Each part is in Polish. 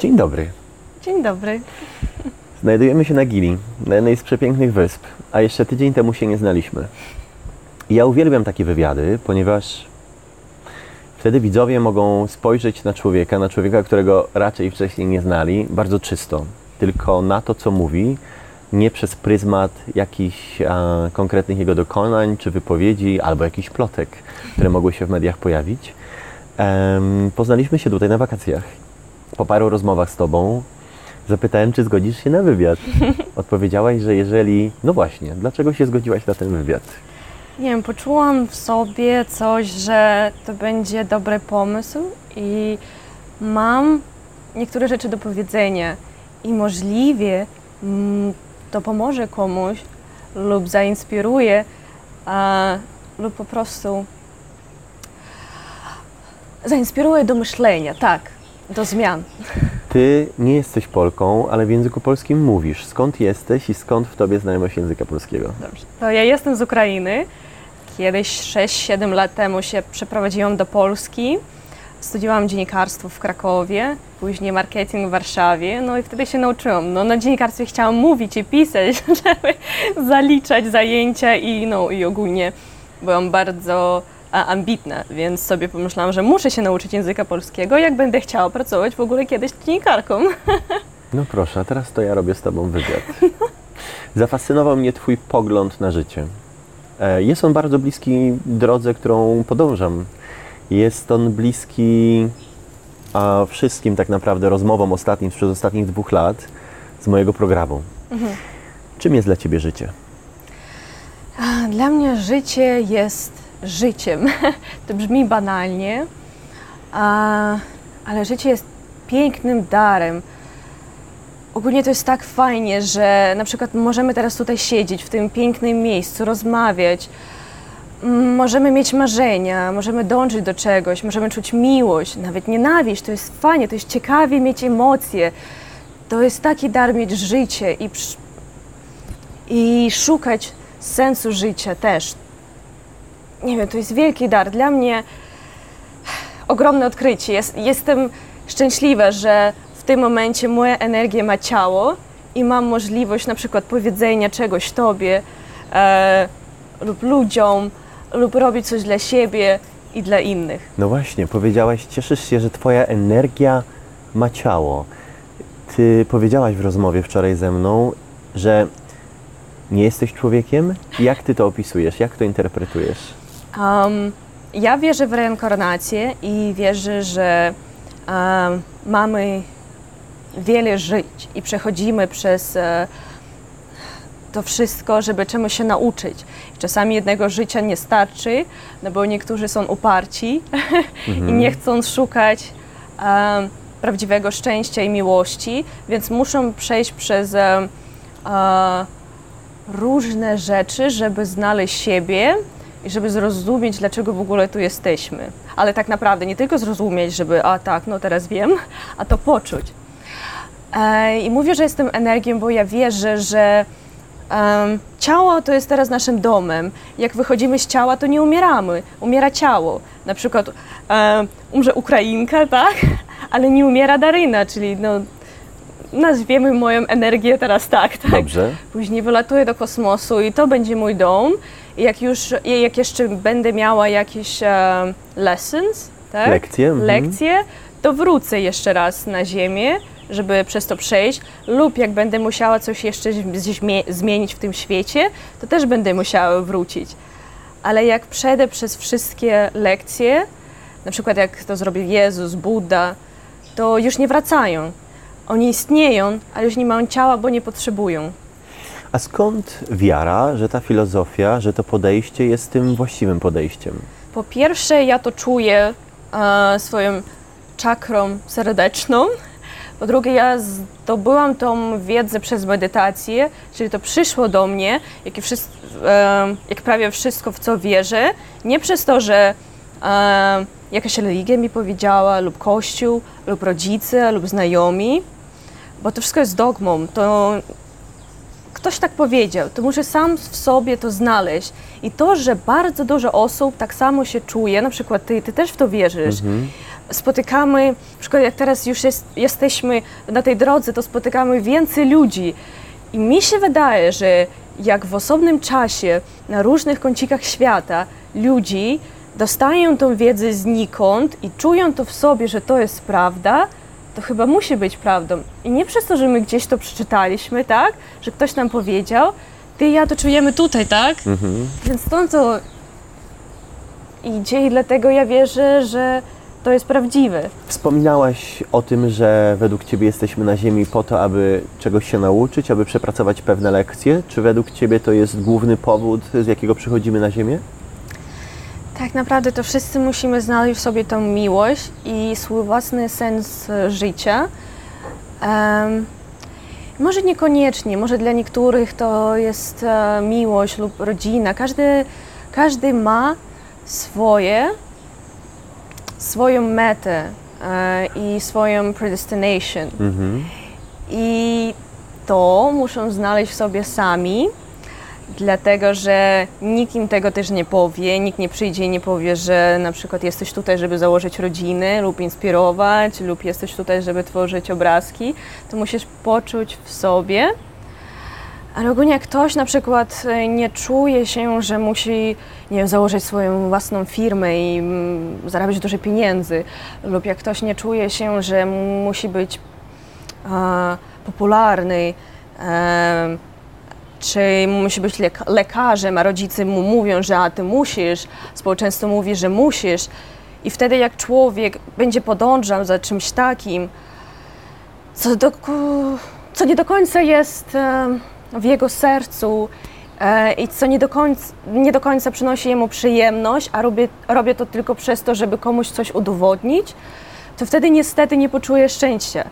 Dzień dobry. Dzień dobry. Znajdujemy się na Gili, na jednej z przepięknych wysp, a jeszcze tydzień temu się nie znaliśmy. I ja uwielbiam takie wywiady, ponieważ wtedy widzowie mogą spojrzeć na człowieka, na człowieka, którego raczej wcześniej nie znali, bardzo czysto, tylko na to, co mówi, nie przez pryzmat jakichś a, konkretnych jego dokonań czy wypowiedzi, albo jakichś plotek, które mogły się w mediach pojawić. Em, poznaliśmy się tutaj na wakacjach. Po paru rozmowach z Tobą zapytałem, czy zgodzisz się na wywiad. Odpowiedziałaś, że jeżeli. No właśnie, dlaczego się zgodziłaś na ten wywiad? Nie wiem, poczułam w sobie coś, że to będzie dobry pomysł i mam niektóre rzeczy do powiedzenia i możliwie mm, to pomoże komuś lub zainspiruje a, lub po prostu zainspiruje do myślenia, tak, do zmian. Ty nie jesteś Polką, ale w języku polskim mówisz. Skąd jesteś i skąd w tobie znajomość języka polskiego? Dobrze. To ja jestem z Ukrainy. Kiedyś 6-7 lat temu się przeprowadziłam do Polski. Studiowałam dziennikarstwo w Krakowie, później marketing w Warszawie, no i wtedy się nauczyłam. No, na dziennikarstwie chciałam mówić i pisać, żeby zaliczać zajęcia i, no, i ogólnie byłam bardzo a, ambitna, więc sobie pomyślałam, że muszę się nauczyć języka polskiego, jak będę chciała pracować w ogóle kiedyś dziennikarką. No proszę, a teraz to ja robię z tobą wywiad. Zafascynował mnie twój pogląd na życie. E, Jest on bardzo bliski drodze, którą podążam. Jest on bliski a, wszystkim tak naprawdę rozmowom ostatnim sprzed ostatnich dwóch lat z mojego programu. Czym jest dla ciebie życie? Dla mnie życie jest życiem. To brzmi banalnie, ale życie jest pięknym darem. Ogólnie to jest tak fajnie, że na przykład możemy teraz tutaj siedzieć w tym pięknym miejscu, rozmawiać. Mm, Możemy mieć marzenia, możemy dążyć do czegoś, możemy czuć miłość, nawet nienawiść. To jest fajnie, to jest ciekawie mieć emocje. To jest taki dar mieć życie i, i szukać sensu życia też. Nie wiem, to jest wielki dar. Dla mnie ogromne odkrycie. Jest, jestem szczęśliwa, że w tym momencie moja energia ma ciało i mam możliwość na przykład powiedzenia czegoś Tobie e, lub ludziom, lub robić coś dla siebie i dla innych. No właśnie, powiedziałaś, cieszysz się, że Twoja energia ma ciało. Ty powiedziałaś w rozmowie wczoraj ze mną, że nie jesteś człowiekiem. Jak Ty to opisujesz? Jak to interpretujesz? Um, ja wierzę w reinkarnację i wierzę, że um, mamy wiele żyć i przechodzimy przez e, to wszystko, żeby czemuś się nauczyć. Czasami jednego życia nie starczy, no bo niektórzy są uparci i nie chcą szukać prawdziwego szczęścia i miłości, więc muszą przejść przez e, różne rzeczy, żeby znaleźć siebie i żeby zrozumieć, dlaczego w ogóle tu jesteśmy. Ale tak naprawdę nie tylko zrozumieć, żeby, a tak, no teraz wiem, a to poczuć. E, I mówię, że jestem energią, bo ja wierzę, że em, ciało to jest teraz naszym domem. Jak wychodzimy z ciała, to nie umieramy. Umiera ciało. Na przykład em, umrze Ukrainka, tak? Ale nie umiera Daryna, czyli no, nazwiemy moją energię teraz tak, tak? Dobrze. Później wylatuję do kosmosu i to będzie mój dom. Jak już, jak jeszcze będę miała jakieś e, lessons, tak? Lekcje, mhm. Lekcje, to wrócę jeszcze raz na Ziemię, żeby przez to przejść. Lub jak będę musiała coś jeszcze zmie- zmienić w tym świecie, to też będę musiała wrócić. Ale jak przejdę przez wszystkie lekcje, na przykład jak to zrobił Jezus, Buddha, to już nie wracają. Oni istnieją, ale już nie mają ciała, bo nie potrzebują. A skąd wiara, że ta filozofia, że to podejście jest tym właściwym podejściem? Po pierwsze, ja to czuję e, swoją czakrą serdeczną. Po drugie, ja zdobyłam tą wiedzę przez medytację, czyli to przyszło do mnie, jak, i wszys- e, jak prawie wszystko, w co wierzę. Nie przez to, że e, jakaś religia mi powiedziała, lub kościół, lub rodzice, lub znajomi, bo to wszystko jest dogmą. To ktoś tak powiedział, to muszę sam w sobie to znaleźć. I to, że bardzo dużo osób tak samo się czuje, na przykład ty, ty też w to wierzysz. Spotykamy, na przykład jak teraz już jest, jesteśmy na tej drodze, to spotykamy więcej ludzi. I mi się wydaje, że jak w osobnym czasie na różnych kącikach świata ludzi dostają tą wiedzę znikąd i czują to w sobie, że to jest prawda, to chyba musi być prawdą. I nie przez to, że my gdzieś to przeczytaliśmy, tak? Że ktoś nam powiedział, ty i ja to czujemy tutaj, tak? Więc stąd to idzie i dlatego ja wierzę, że to jest prawdziwe. Wspominałaś o tym, że według Ciebie jesteśmy na Ziemi po to, aby czegoś się nauczyć, aby przepracować pewne lekcje. Czy według Ciebie to jest główny powód, z jakiego przychodzimy na Ziemię? Tak naprawdę to wszyscy musimy znaleźć w sobie tą miłość i swój własny sens życia. Em, może niekoniecznie, może dla niektórych to jest e, miłość lub rodzina. Każdy, każdy ma swoje, swoją metę e, i swoją predestination. Mhm. I to muszą znaleźć w sobie sami, dlatego że nikt im tego też nie powie, nikt nie przyjdzie i nie powie, że na przykład jesteś tutaj, żeby założyć rodzinę lub inspirować, lub jesteś tutaj, żeby tworzyć obrazki. To musisz poczuć w sobie. Ale ogólnie jak ktoś na przykład e, nie czuje się, że musi nie wiem, założyć swoją własną firmę i mm, zarabiać dużo pieniędzy, lub jak ktoś nie czuje się, że musi być e, popularny, e, czy musi być lek- lekarzem, a rodzice mu mówią, że a ty musisz, społeczeństwo mówi, że musisz. I wtedy jak człowiek będzie podążał za czymś takim, co, do, co nie do końca jest w jego sercu e, i co nie do, końca, nie do końca przynosi jemu przyjemność, a robię, robię to tylko przez to, żeby komuś coś udowodnić, to wtedy niestety nie poczuje szczęścia.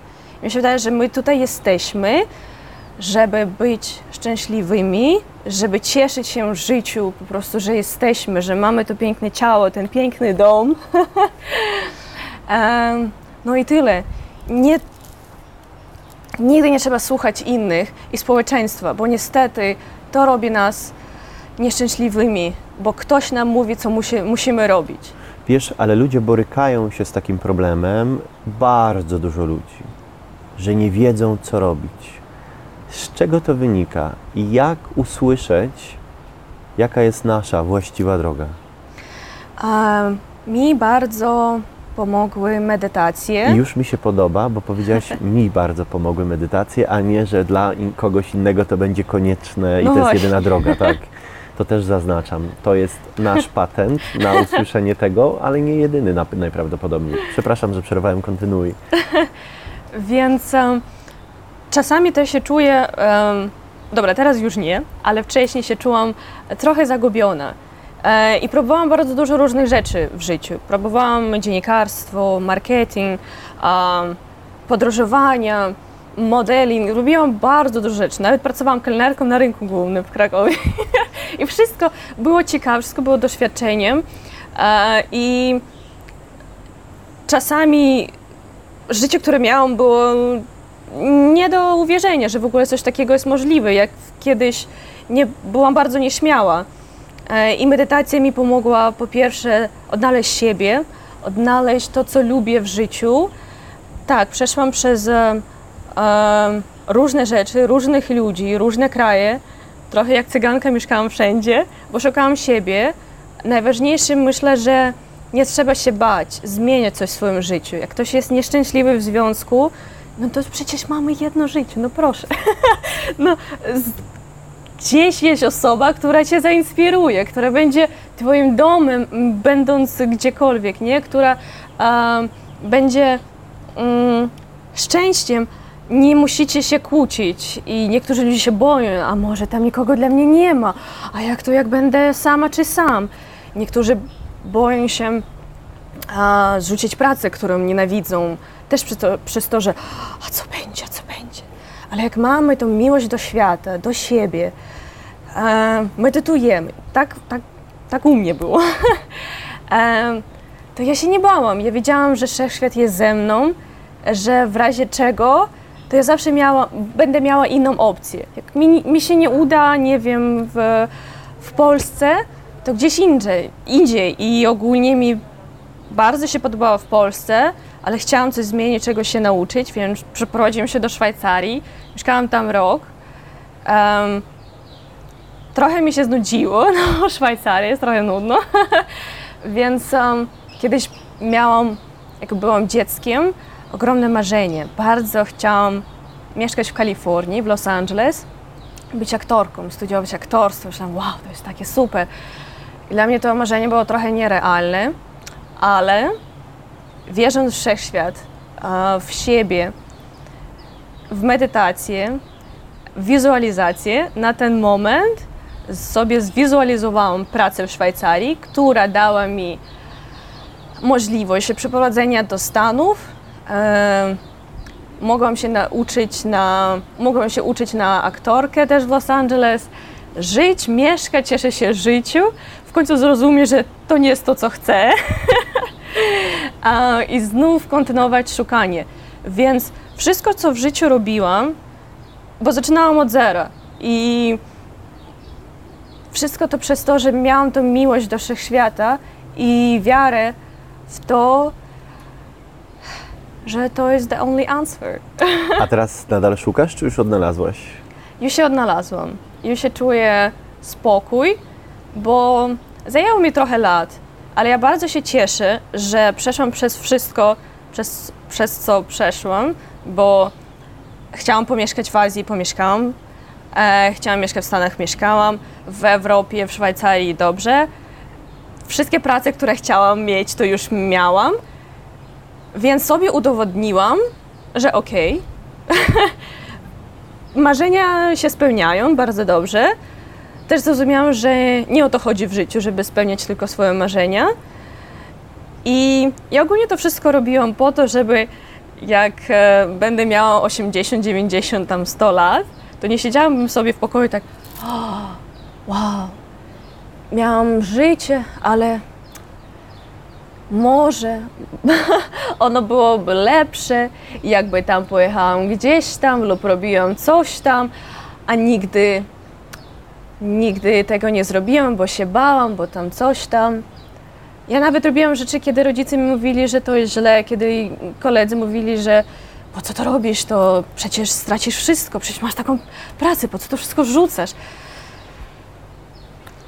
Mi się wydaje, że my tutaj jesteśmy, żeby być szczęśliwymi, żeby cieszyć się życiu, po prostu, że jesteśmy, że mamy to piękne ciało, ten piękny dom. No i tyle. Nie, nigdy nie trzeba słuchać innych i społeczeństwa, bo niestety to robi nas nieszczęśliwymi, bo ktoś nam mówi, co musi, musimy robić. Wiesz, ale ludzie borykają się z takim problemem, bardzo dużo ludzi, że nie wiedzą, co robić. Z czego to wynika i jak usłyszeć, jaka jest nasza właściwa droga? Em, mi bardzo pomogły medytacje. I już mi się podoba, bo powiedziałaś, mi bardzo pomogły medytacje, a nie, że dla kogoś innego to będzie konieczne i No to jest właśnie. jedyna droga, tak? To też zaznaczam. To jest nasz patent na usłyszenie tego, ale nie jedyny na, najprawdopodobniej. Przepraszam, że przerwałem, kontynuuj. Więc czasami też się czuję, em, dobra, teraz już nie, ale wcześniej się czułam trochę zagubiona. E, I próbowałam bardzo dużo różnych rzeczy w życiu. Próbowałam dziennikarstwo, marketing, podróżowania, modeling. Robiłam bardzo dużo rzeczy. Nawet pracowałam kelnerką na rynku głównym w Krakowie. I wszystko było ciekawe, wszystko było doświadczeniem. E, I czasami życie, które miałam, było nie do uwierzenia, że w ogóle coś takiego jest możliwe. Jak kiedyś nie, byłam bardzo nieśmiała. E, I medytacja mi pomogła po pierwsze odnaleźć siebie, odnaleźć to, co lubię w życiu. Tak, przeszłam przez e, e, różne rzeczy, różnych ludzi, różne kraje. Trochę jak cyganka mieszkałam wszędzie, bo szukałam siebie. Najważniejszym myślę, że nie trzeba się bać, zmieniać coś w swoim życiu. Jak ktoś jest nieszczęśliwy w związku, no to przecież mamy jedno życie, no proszę. no, gdzieś jest osoba, która cię zainspiruje, która będzie twoim domem, będąc gdziekolwiek, nie? Która em, będzie mm, szczęściem. Nie musicie się kłócić i niektórzy ludzie się boją, a może tam nikogo dla mnie nie ma, a jak to jak będę sama czy sam. Niektórzy boją się a, rzucić pracę, którą nienawidzą, też przez to, przez to, że a co będzie, a co będzie. Ale jak mamy tą miłość do świata, do siebie, e, medytujemy, tak, tak, tak u mnie było, e, to ja się nie bałam. Ja wiedziałam, że wszechświat jest ze mną, że w razie czego to ja zawsze miała, będę miała inną opcję. Jak mi, mi się nie uda, nie wiem, w, w Polsce, to gdzieś indziej, indziej. I ogólnie mi bardzo się podobało w Polsce, ale chciałam coś zmienić, czego się nauczyć, więc przeprowadziłam się do Szwajcarii. Mieszkałam tam rok. Um, trochę mi się znudziło, no Szwajcaria jest trochę nudno, więc um, kiedyś miałam, jak byłam dzieckiem, ogromne marzenie. Bardzo chciałam mieszkać w Kalifornii, w Los Angeles, być aktorką, studiować aktorstwo. Myślałam, wow, to jest takie super. I dla mnie to marzenie było trochę nierealne, ale wierząc w wszechświat, w siebie, w medytację, w wizualizację, na ten moment sobie zwizualizowałam pracę w Szwajcarii, która dała mi możliwość przeprowadzenia do Stanów. E, mogłam się nauczyć na, mogłam się uczyć na aktorkę też w Los Angeles, żyć, mieszkać, cieszyć się życiu. W końcu zrozumiem, że to nie jest to, co chcę. I znów kontynuować szukanie. Więc wszystko, co w życiu robiłam, bo zaczynałam od zera i wszystko to przez to, że miałam tą miłość do wszechświata i wiarę w to, że to jest the only answer. A teraz nadal szukasz, czy już odnalazłaś? Już się odnalazłam. Już się czuję spokój, bo zajęło mi trochę lat, ale ja bardzo się cieszę, że przeszłam przez wszystko, przez, przez co przeszłam, bo chciałam pomieszkać w Azji, pomieszkałam. E, chciałam mieszkać w Stanach, mieszkałam. W Europie, w Szwajcarii dobrze. Wszystkie prace, które chciałam mieć, to już miałam. Więc sobie udowodniłam, że okej. Okay. Marzenia się spełniają bardzo dobrze. Też zrozumiałam, że nie o to chodzi w życiu, żeby spełniać tylko swoje marzenia. I ja ogólnie to wszystko robiłam po to, żeby jak e, będę miała 80, 90, tam 100 lat, to nie siedziałabym sobie w pokoju tak, oh, wow, miałam życie, ale może ono byłoby lepsze, jakby tam pojechałam gdzieś tam lub robiłam coś tam, a nigdy, nigdy tego nie zrobiłam, bo się bałam, bo tam coś tam. Ja nawet robiłam rzeczy, kiedy rodzice mi mówili, że to jest źle, kiedy koledzy mówili, że po co to robisz, to przecież stracisz wszystko, przecież masz taką pracę, po co to wszystko rzucasz?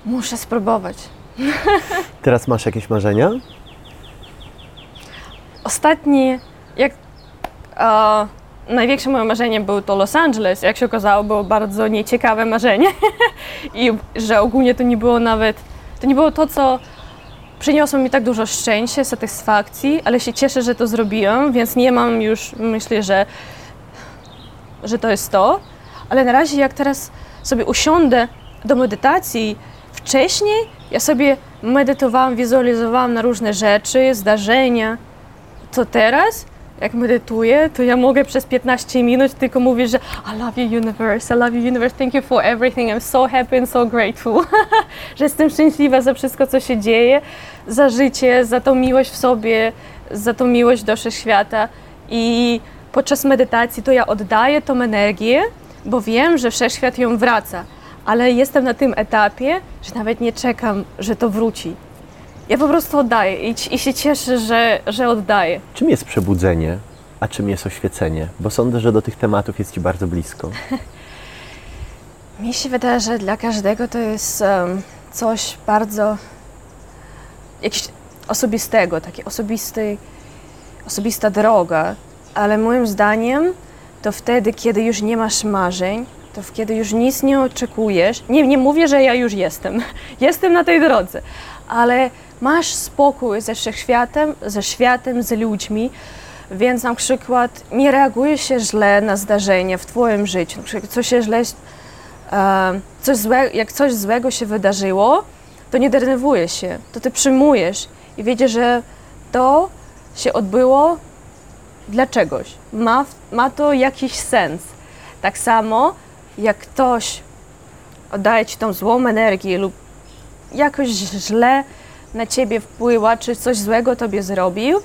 Muszę spróbować. Teraz masz jakieś marzenia? Ostatnie, jak największe moje marzenie było to Los Angeles, jak się okazało, było bardzo nieciekawe marzenie i że ogólnie to nie było nawet, to nie było to, co przyniosło mi tak dużo szczęścia, satysfakcji, ale się cieszę, że to zrobiłam, więc nie mam już, myślę, że, że to jest to. Ale na razie, jak teraz sobie usiądę do medytacji, wcześniej ja sobie medytowałam, wizualizowałam na różne rzeczy, zdarzenia. To teraz jak medytuję, to ja mogę przez 15 minut tylko mówić, że I love you universe, I love you universe, thank you for everything, I'm so happy and so grateful, że jestem szczęśliwa za wszystko, co się dzieje, za życie, za tą miłość w sobie, za tą miłość do wszechświata. I podczas medytacji to ja oddaję tą energię, bo wiem, że wszechświat ją wraca, ale jestem na tym etapie, że nawet nie czekam, że to wróci ja po prostu oddaję i, i się cieszę, że, że oddaję. Czym jest przebudzenie, a czym jest oświecenie? Bo sądzę, że do tych tematów jest Ci bardzo blisko. Mi się wydaje, że dla każdego to jest um, coś bardzo jakieś osobistego, takie osobisty, osobista droga, ale moim zdaniem to wtedy, kiedy już nie masz marzeń, to kiedy już nic nie oczekujesz. Nie, nie mówię, że ja już jestem. Jestem na tej drodze, ale masz spokój ze wszechświatem, ze światem, z ludźmi, więc na przykład nie reagujesz się źle na zdarzenia w Twoim życiu. Na przykład coś się źle, e, coś złe, jak coś złego się wydarzyło, to nie denerwujesz się, to Ty przyjmujesz i wiecie, że to się odbyło dla czegoś. Ma, ma to jakiś sens. Tak samo jak ktoś oddaje Ci tą złą energię lub jakoś źle na ciebie wpływa, czy coś złego tobie zrobił,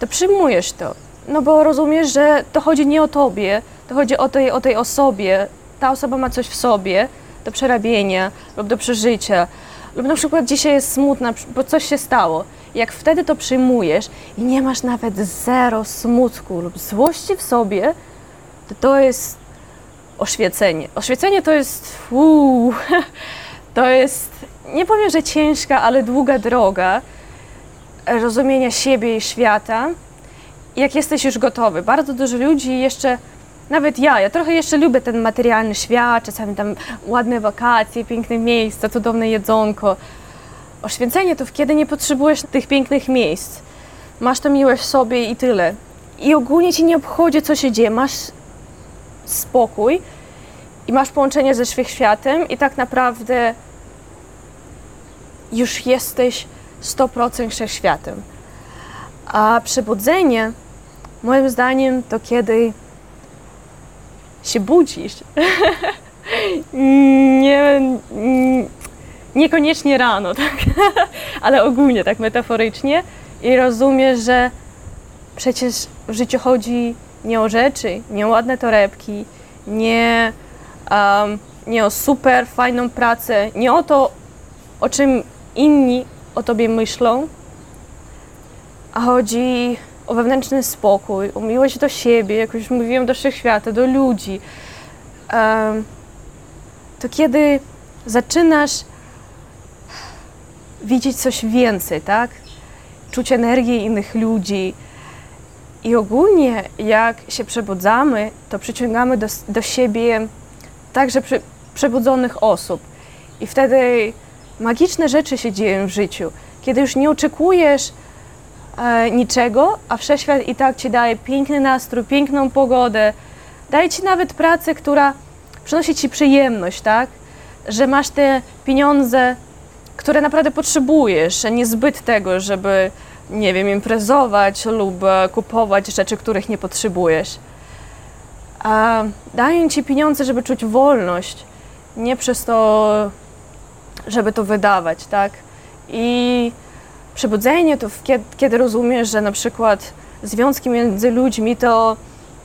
to przyjmujesz to No bo rozumiesz, że to chodzi nie o tobie, to chodzi o tej, o tej osobie. Ta osoba ma coś w sobie do przerabienia lub do przeżycia. Lub na przykład dzisiaj jest smutna, bo coś się stało. Jak wtedy to przyjmujesz i nie masz nawet zero smutku lub złości w sobie, to to jest oświecenie. Oświecenie to jest, uu, to jest, nie powiem, że ciężka, ale długa droga rozumienia siebie i świata. Jak jesteś już gotowy. Bardzo dużo ludzi jeszcze, nawet ja, ja trochę jeszcze lubię ten materialny świat, czasami tam ładne wakacje, piękne miejsca, cudowne jedzonko. Oświęcenie to kiedy nie potrzebujesz tych pięknych miejsc. Masz to miłość w sobie i tyle. I ogólnie ci nie obchodzi, co się dzieje. Masz spokój i masz połączenie ze wszechświatem i tak naprawdę już jesteś 100% wszechświatem. A przebudzenie, moim zdaniem, to kiedy się budzisz. nie, niekoniecznie rano, tak? ale ogólnie, tak metaforycznie, i rozumiesz, że przecież w życiu chodzi nie o rzeczy, nie o ładne torebki, nie, um, nie o super fajną pracę, nie o to, o czym inni o tobie myślą, a chodzi o wewnętrzny spokój, o miłość do siebie, jak już mówiłam, do wszechświata, do ludzi. To kiedy zaczynasz widzieć coś więcej, tak? Czuć energię innych ludzi. I ogólnie, jak się przebudzamy, to przyciągamy do, do siebie także przy, przebudzonych osób. I wtedy magiczne rzeczy się dzieją w życiu. Kiedy już nie oczekujesz e, niczego, a wszechświat i tak ci daje piękny nastrój, piękną pogodę, daje ci nawet pracę, która przynosi ci przyjemność, tak? Że masz te pieniądze, które naprawdę potrzebujesz, nie zbyt tego, żeby, nie wiem, imprezować lub kupować rzeczy, których nie potrzebujesz. A dają ci pieniądze, żeby czuć wolność, nie przez to, żeby to wydawać, tak? I przebudzenie to kiedy, kiedy rozumiesz, że na przykład związki między ludźmi to,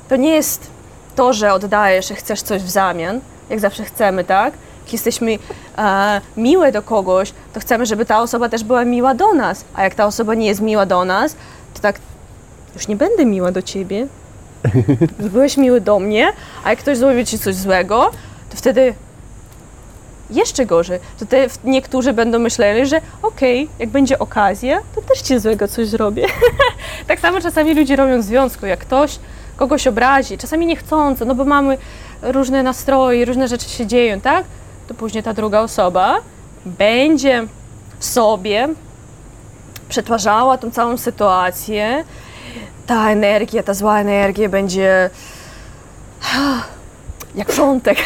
to nie jest to, że oddajesz, że chcesz coś w zamian, jak zawsze chcemy, tak? Jak jesteśmy e, miłe do kogoś, to chcemy, żeby ta osoba też była miła do nas. A jak ta osoba nie jest miła do nas, to tak już nie będę miła do ciebie. Byłeś miły do mnie, a jak ktoś zrobi ci coś złego, to wtedy jeszcze gorzej. To te, niektórzy będą myśleli, że okej, okay, jak będzie okazja, to też ci złego coś zrobię. tak samo czasami ludzie robią w związku, jak ktoś kogoś obrazi, czasami niechcąco, no bo mamy różne nastroje, różne rzeczy się dzieją, tak? To później ta druga osoba będzie sobie przetwarzała tą całą sytuację. Ta energia, ta zła energia będzie jak wrzątek,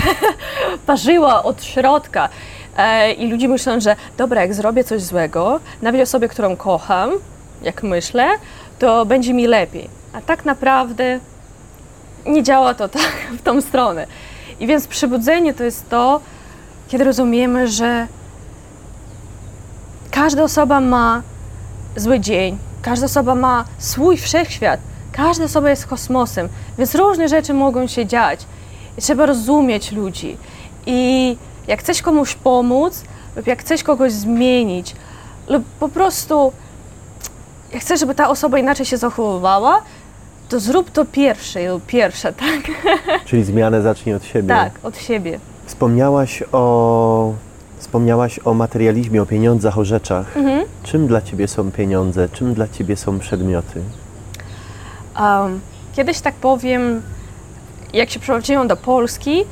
parzyła od środka. E, I ludzie myślą, że dobra, jak zrobię coś złego, nawet osobie, którą kocham, jak myślę, to będzie mi lepiej. A tak naprawdę nie działa to tak w tą stronę. I więc przebudzenie to jest to, kiedy rozumiemy, że każda osoba ma zły dzień, każda osoba ma swój wszechświat, każda osoba jest kosmosem, więc różne rzeczy mogą się dziać. I trzeba rozumieć ludzi. I jak chcesz komuś pomóc, lub jak chcesz kogoś zmienić, lub po prostu jak chcesz, żeby ta osoba inaczej się zachowywała, to zrób to pierwsze pierwsza, tak? Czyli zmianę zacznij od siebie. Tak, od siebie. Wspomniałaś o, wspomniałaś o materializmie, o pieniądzach, o rzeczach. Mhm. Czym dla Ciebie są pieniądze? Czym dla Ciebie są przedmioty? Um, kiedyś tak powiem, jak się przeprowadziłam do Polski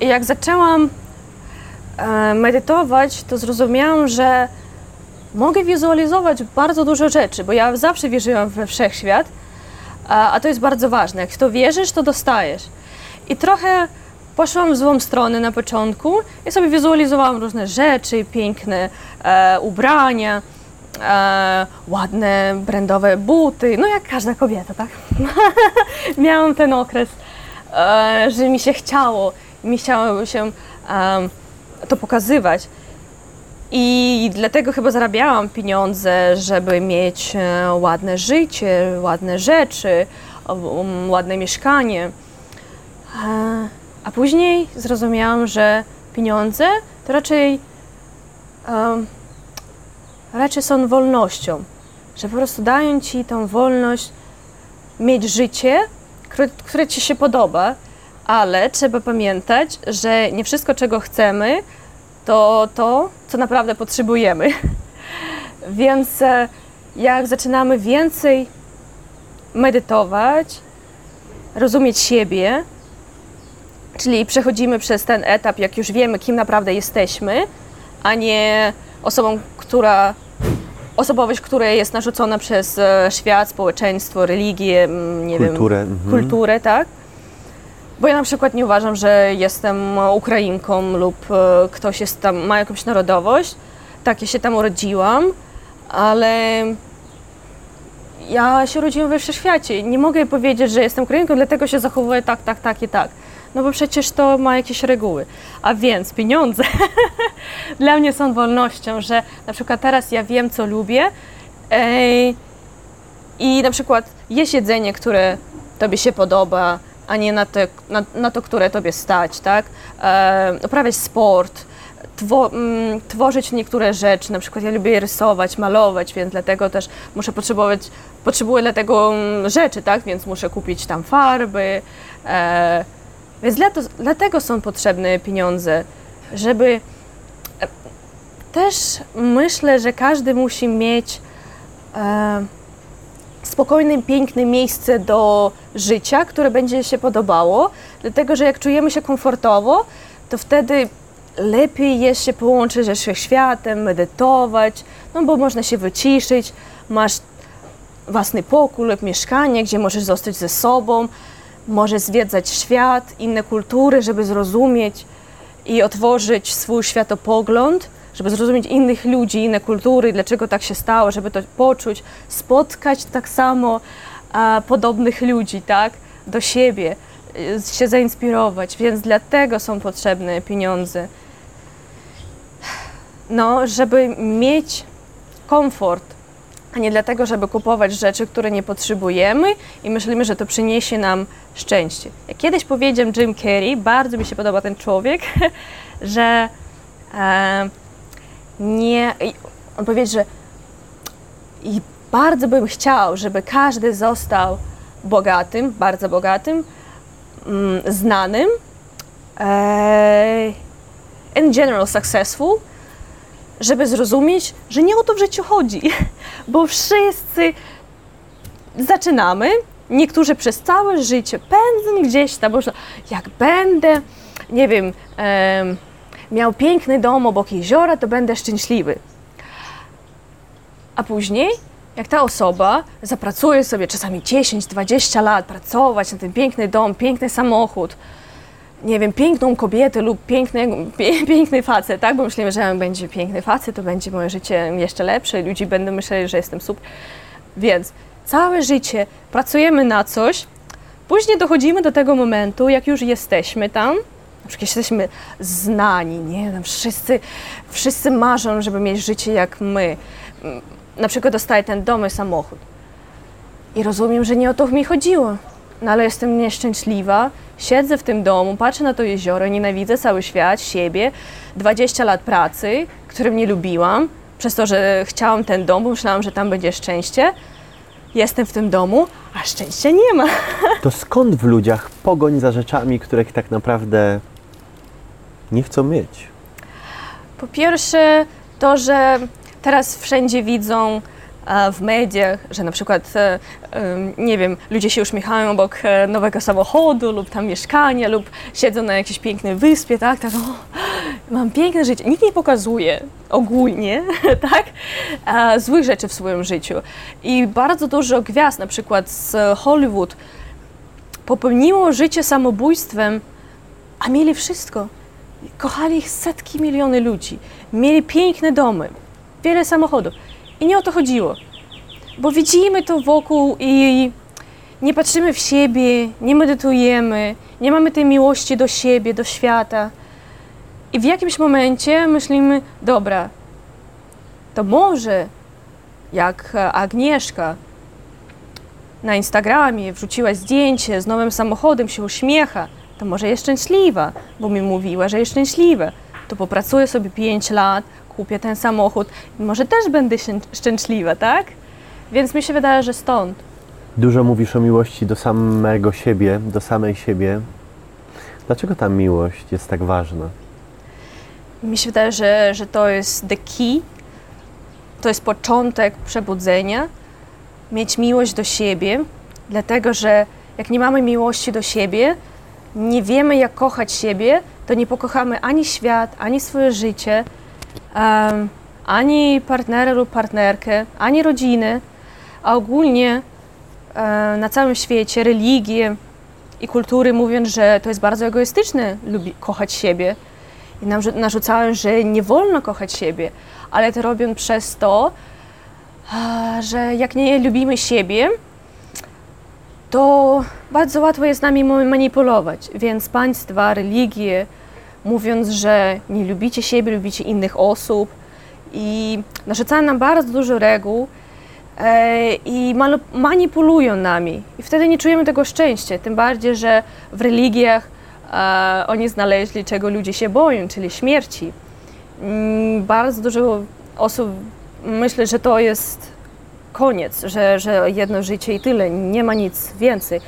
i jak zaczęłam e, medytować, to zrozumiałam, że mogę wizualizować bardzo dużo rzeczy, bo ja zawsze wierzyłam we wszechświat, a, to jest bardzo ważne. Jak w to wierzysz, to dostajesz. I trochę poszłam w złą stronę na początku i sobie wizualizowałam różne rzeczy, piękne e, ubrania, e, ładne brandowe buty, no jak każda kobieta, tak? Miałam ten okres że mi się chciało, mi chciało się to pokazywać. I dlatego chyba zarabiałam pieniądze, żeby mieć e, ładne życie, ładne rzeczy, o ładne mieszkanie. E, A później zrozumiałam, że pieniądze to raczej, raczej są wolnością, że po prostu dają ci tą wolność mieć życie, które, które ci się podoba, ale trzeba pamiętać, że nie wszystko, czego chcemy, to to, co naprawdę potrzebujemy. Więc e, jak zaczynamy więcej medytować, rozumieć siebie, czyli przechodzimy przez ten etap, jak już wiemy, kim naprawdę jesteśmy, a nie osobą, która osobowość, która jest narzucona przez e, świat, społeczeństwo, religię, mm, nie Kulturę, wiem, mhm. kulturę, tak? Bo ja na przykład nie uważam, że jestem Ukrainką lub e, ktoś jest tam, ma jakąś narodowość. Tak, ja się tam urodziłam, ale ja się urodziłam we wszechświecie. Nie mogę powiedzieć, że jestem Ukrainką, dlatego się zachowuję tak, tak, tak i tak. No bo przecież to ma jakieś reguły. A więc pieniądze dla mnie są wolnością, że na przykład teraz ja wiem, co lubię ej, i na przykład jest jedzenie, które tobie się podoba, a nie na, te, na, na to, które tobie stać, tak? E, uprawiać sport, two, mm, tworzyć niektóre rzeczy, na przykład ja lubię rysować, malować, więc dlatego też muszę potrzebować, potrzebuję dlatego mm, rzeczy, tak? Więc muszę kupić tam farby, e, więc dla to, dlatego są potrzebne pieniądze, żeby e, też myślę, że każdy musi mieć e, spokojne, piękne miejsce do życia, które będzie się podobało, dlatego że jak czujemy się komfortowo, to wtedy lepiej jest się połączyć ze wszechświatem, medytować, no bo można się wyciszyć, masz własny pokój lub mieszkanie, gdzie możesz zostać ze sobą, możesz zwiedzać świat, inne kultury, żeby zrozumieć i otworzyć swój światopogląd, żeby zrozumieć innych ludzi, inne kultury, dlaczego tak się stało, żeby to poczuć, spotkać tak samo podobnych ludzi, tak, do siebie, y, się zainspirować, więc dlatego są potrzebne pieniądze. No, żeby mieć komfort, a nie dlatego, żeby kupować rzeczy, które nie potrzebujemy i myślimy, że to przyniesie nam szczęście. Jak kiedyś powiedział Jim Carrey, bardzo mi się podoba ten człowiek, że e, nie. On powiedział, że i bardzo bym chciał, żeby każdy został bogatym, bardzo bogatym, mm, znanym, e, in general successful, żeby zrozumieć, że nie o to w życiu chodzi, bo wszyscy zaczynamy, niektórzy przez całe życie pędzą gdzieś tam, można, jak będę, nie wiem, em, miał piękny dom obok jeziora, to będę szczęśliwy. A później, jak ta osoba zapracuje sobie czasami 10-20 lat, pracować na ten piękny dom, piękny samochód, nie wiem, piękną kobietę lub piękny, pie, piękny facet, tak? Bo myślimy, że jak będzie piękny facet, to będzie moje życie jeszcze lepsze, ludzie będą myśleli, że jestem super. Więc całe życie pracujemy na coś, później dochodzimy do tego momentu, jak już jesteśmy tam, na przykład jesteśmy znani, nie wiem, wszyscy, wszyscy marzą, żeby mieć życie jak my. Mm, Na przykład dostaję ten dom i samochód. I rozumiem, że nie o to mi chodziło. No ale jestem nieszczęśliwa, siedzę w tym domu, patrzę na to jezioro, nienawidzę cały świat, siebie, 20 lat pracy, którym nie lubiłam, przez to, że chciałam ten dom, bo myślałam, że tam będzie szczęście. Jestem w tym domu, a szczęścia nie ma. To skąd w ludziach pogoń za rzeczami, których tak naprawdę nie chcą mieć? Po pierwsze, to, że teraz wszędzie widzą w mediach, że na przykład, e, nie wiem, ludzie się uśmiechają obok e, nowego samochodu lub tam mieszkania, lub siedzą na jakiejś pięknej wyspie, tak, tak, o, mam piękne życie. Nikt nie pokazuje ogólnie, tak, złych rzeczy w swoim życiu. I bardzo dużo gwiazd, na przykład z Hollywood, popełniło życie samobójstwem, a mieli wszystko. Kochali ich setki miliony ludzi. Mieli piękne domy, wiele samochodów. I nie o to chodziło. Bo widzimy to wokół i nie patrzymy w siebie, nie medytujemy, nie mamy tej miłości do siebie, do świata. I w jakimś momencie myślimy, dobra, to może jak Agnieszka na Instagramie wrzuciła zdjęcie z nowym samochodem, się uśmiecha, to może jest szczęśliwa, bo mi mówiła, że jest szczęśliwa. To popracuję sobie 5 lat, kupię ten samochód i może też będę szczęśliwa, tak? Więc mi się wydaje, że stąd. Dużo mówisz o miłości do samego siebie, do samej siebie. Dlaczego ta miłość jest tak ważna? Mi się wydaje, że, że to jest the key, to jest początek przebudzenia, mieć miłość do siebie, dlatego że jak nie mamy miłości do siebie, nie wiemy jak kochać siebie, to nie pokochamy ani świat, ani swoje życie, em, ani partnera lub partnerkę, ani rodziny, a ogólnie e, na całym świecie religie i kultury mówią, że to jest bardzo egoistyczne lubi, kochać siebie i nam rzu- narzucają, że nie wolno kochać siebie, ale to robią przez to, że jak nie lubimy siebie, to bardzo łatwo jest nami ma- manipulować. Więc państwa, religie, mówiąc, że nie lubicie siebie, lubicie innych osób i narzucają nam bardzo dużo reguł e, i manipulują nami. I wtedy nie czujemy tego szczęścia. Tym bardziej, że w religiach e, oni znaleźli, czego ludzie się boją, czyli śmierci. Mm, Bardzo dużo osób myśli, że to jest koniec, że, że jedno życie i tyle, nie ma nic więcej.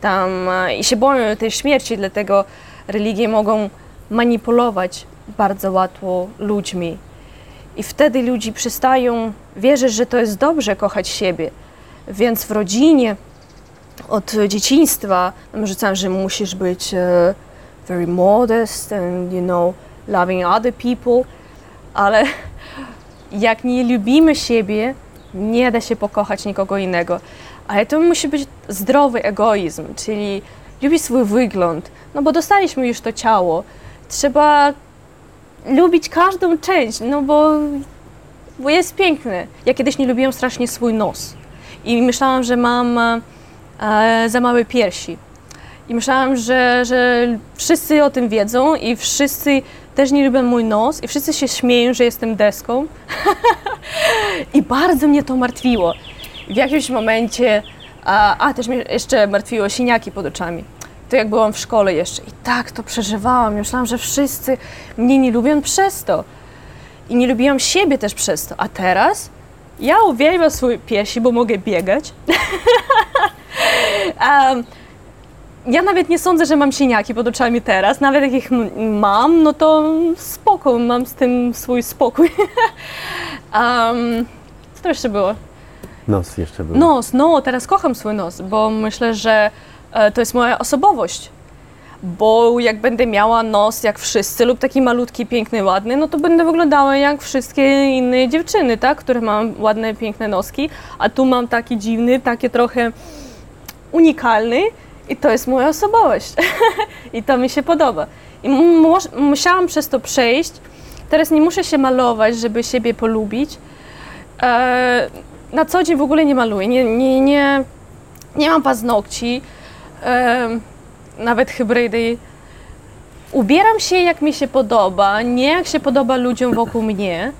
Tam, e, I się boją tej śmierci, dlatego religie mogą manipulować bardzo łatwo ludźmi. I wtedy ludzie przestają wierzyć, że to jest dobrze kochać siebie. Więc w rodzinie od dzieciństwa nam że musisz być e, very modest and you know loving other people, ale jak nie lubimy siebie, nie da się pokochać nikogo innego. Ale to musi być zdrowy egoizm, czyli lubić swój wygląd, no bo dostaliśmy już to ciało. Trzeba lubić każdą część, no bo, bo jest piękne. Ja kiedyś nie lubiłam strasznie swój nos i myślałam, że mam e, za małe piersi. I myślałam, że, że wszyscy o tym wiedzą i wszyscy też nie lubią mój nos i wszyscy się śmieją, że jestem deską. I bardzo mnie to martwiło. W jakimś momencie, a, a też mnie jeszcze martwiło siniaki pod oczami. To jak byłam w szkole jeszcze i tak to przeżywałam. Myślałam, że wszyscy mnie nie lubią przez to. I nie lubiłam siebie też przez to. A teraz ja uwielbiam swoje piersi, bo mogę biegać. Em, ja nawet nie sądzę, że mam siniaki pod oczami teraz. Nawet jak ich mam, no to spoko, mam z tym swój spokój. um, co to jeszcze było? Nos jeszcze był. Nos, no, teraz kocham swój nos, bo myślę, że to jest moja osobowość. Bo jak będę miała nos jak wszyscy lub taki malutki, piękny, ładny, no to będę wyglądała jak wszystkie inne dziewczyny, tak? Które mam ładne, piękne noski, a tu mam taki dziwny, takie trochę unikalny i to jest moja osobowość. I to mi się podoba. I mu- mus- musiałam przez to przejść. Teraz nie muszę się malować, żeby siebie polubić. E, na co dzień w ogóle nie maluję. Nie, nie, nie, nie mam paznokci, e, nawet hybrydy. Ubieram się jak mi się podoba, nie jak się podoba ludziom wokół mnie.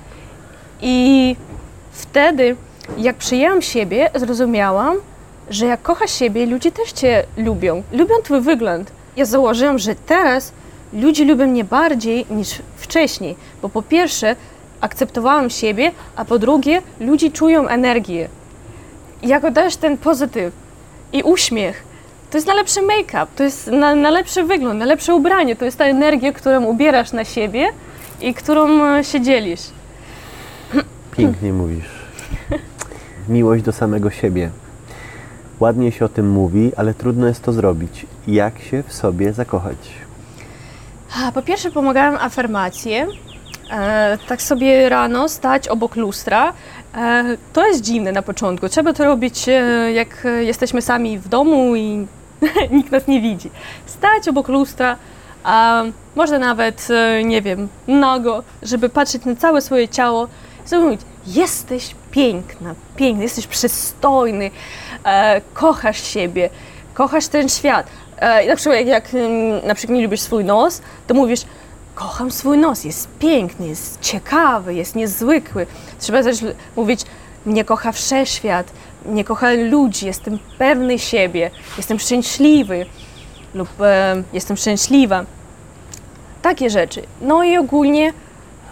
I wtedy, jak przyjęłam siebie, zrozumiałam, że jak kochasz siebie, ludzie też cię lubią. Lubią twój wygląd. Ja założyłam, że teraz ludzie lubią mnie bardziej niż wcześniej, bo po pierwsze akceptowałam siebie, a po drugie ludzie czują energię. I Jak dajesz ten pozytyw i uśmiech, to jest najlepszy make-up, to jest na, najlepszy wygląd, najlepsze ubranie, to jest ta energia, którą ubierasz na siebie i którą e, się dzielisz. Pięknie mówisz. Miłość do samego siebie. Ładnie się o tym mówi, ale trudno jest to zrobić. Jak się w sobie zakochać? Po pierwsze pomagają afirmacje. E, tak sobie rano stać obok lustra. E, to jest dziwne na początku. Trzeba to robić, e, jak e, jesteśmy sami w domu i nikt nas nie widzi. Stać obok lustra, a można nawet, e, nie wiem, nago, żeby patrzeć na całe swoje ciało i sobie mówić, jesteś piękna, piękny, jesteś przystojny, e, kochasz siebie, kochasz ten świat. E, na przykład jak, jak mm, na przykład nie lubisz swój nos, to mówisz, kocham swój nos, jest piękny, jest ciekawy, jest niezwykły. Trzeba też mówić, mnie kocha wszechświat, nie kocham ludzi, jestem pewny siebie, jestem szczęśliwy lub e, jestem szczęśliwa. Takie rzeczy. No i ogólnie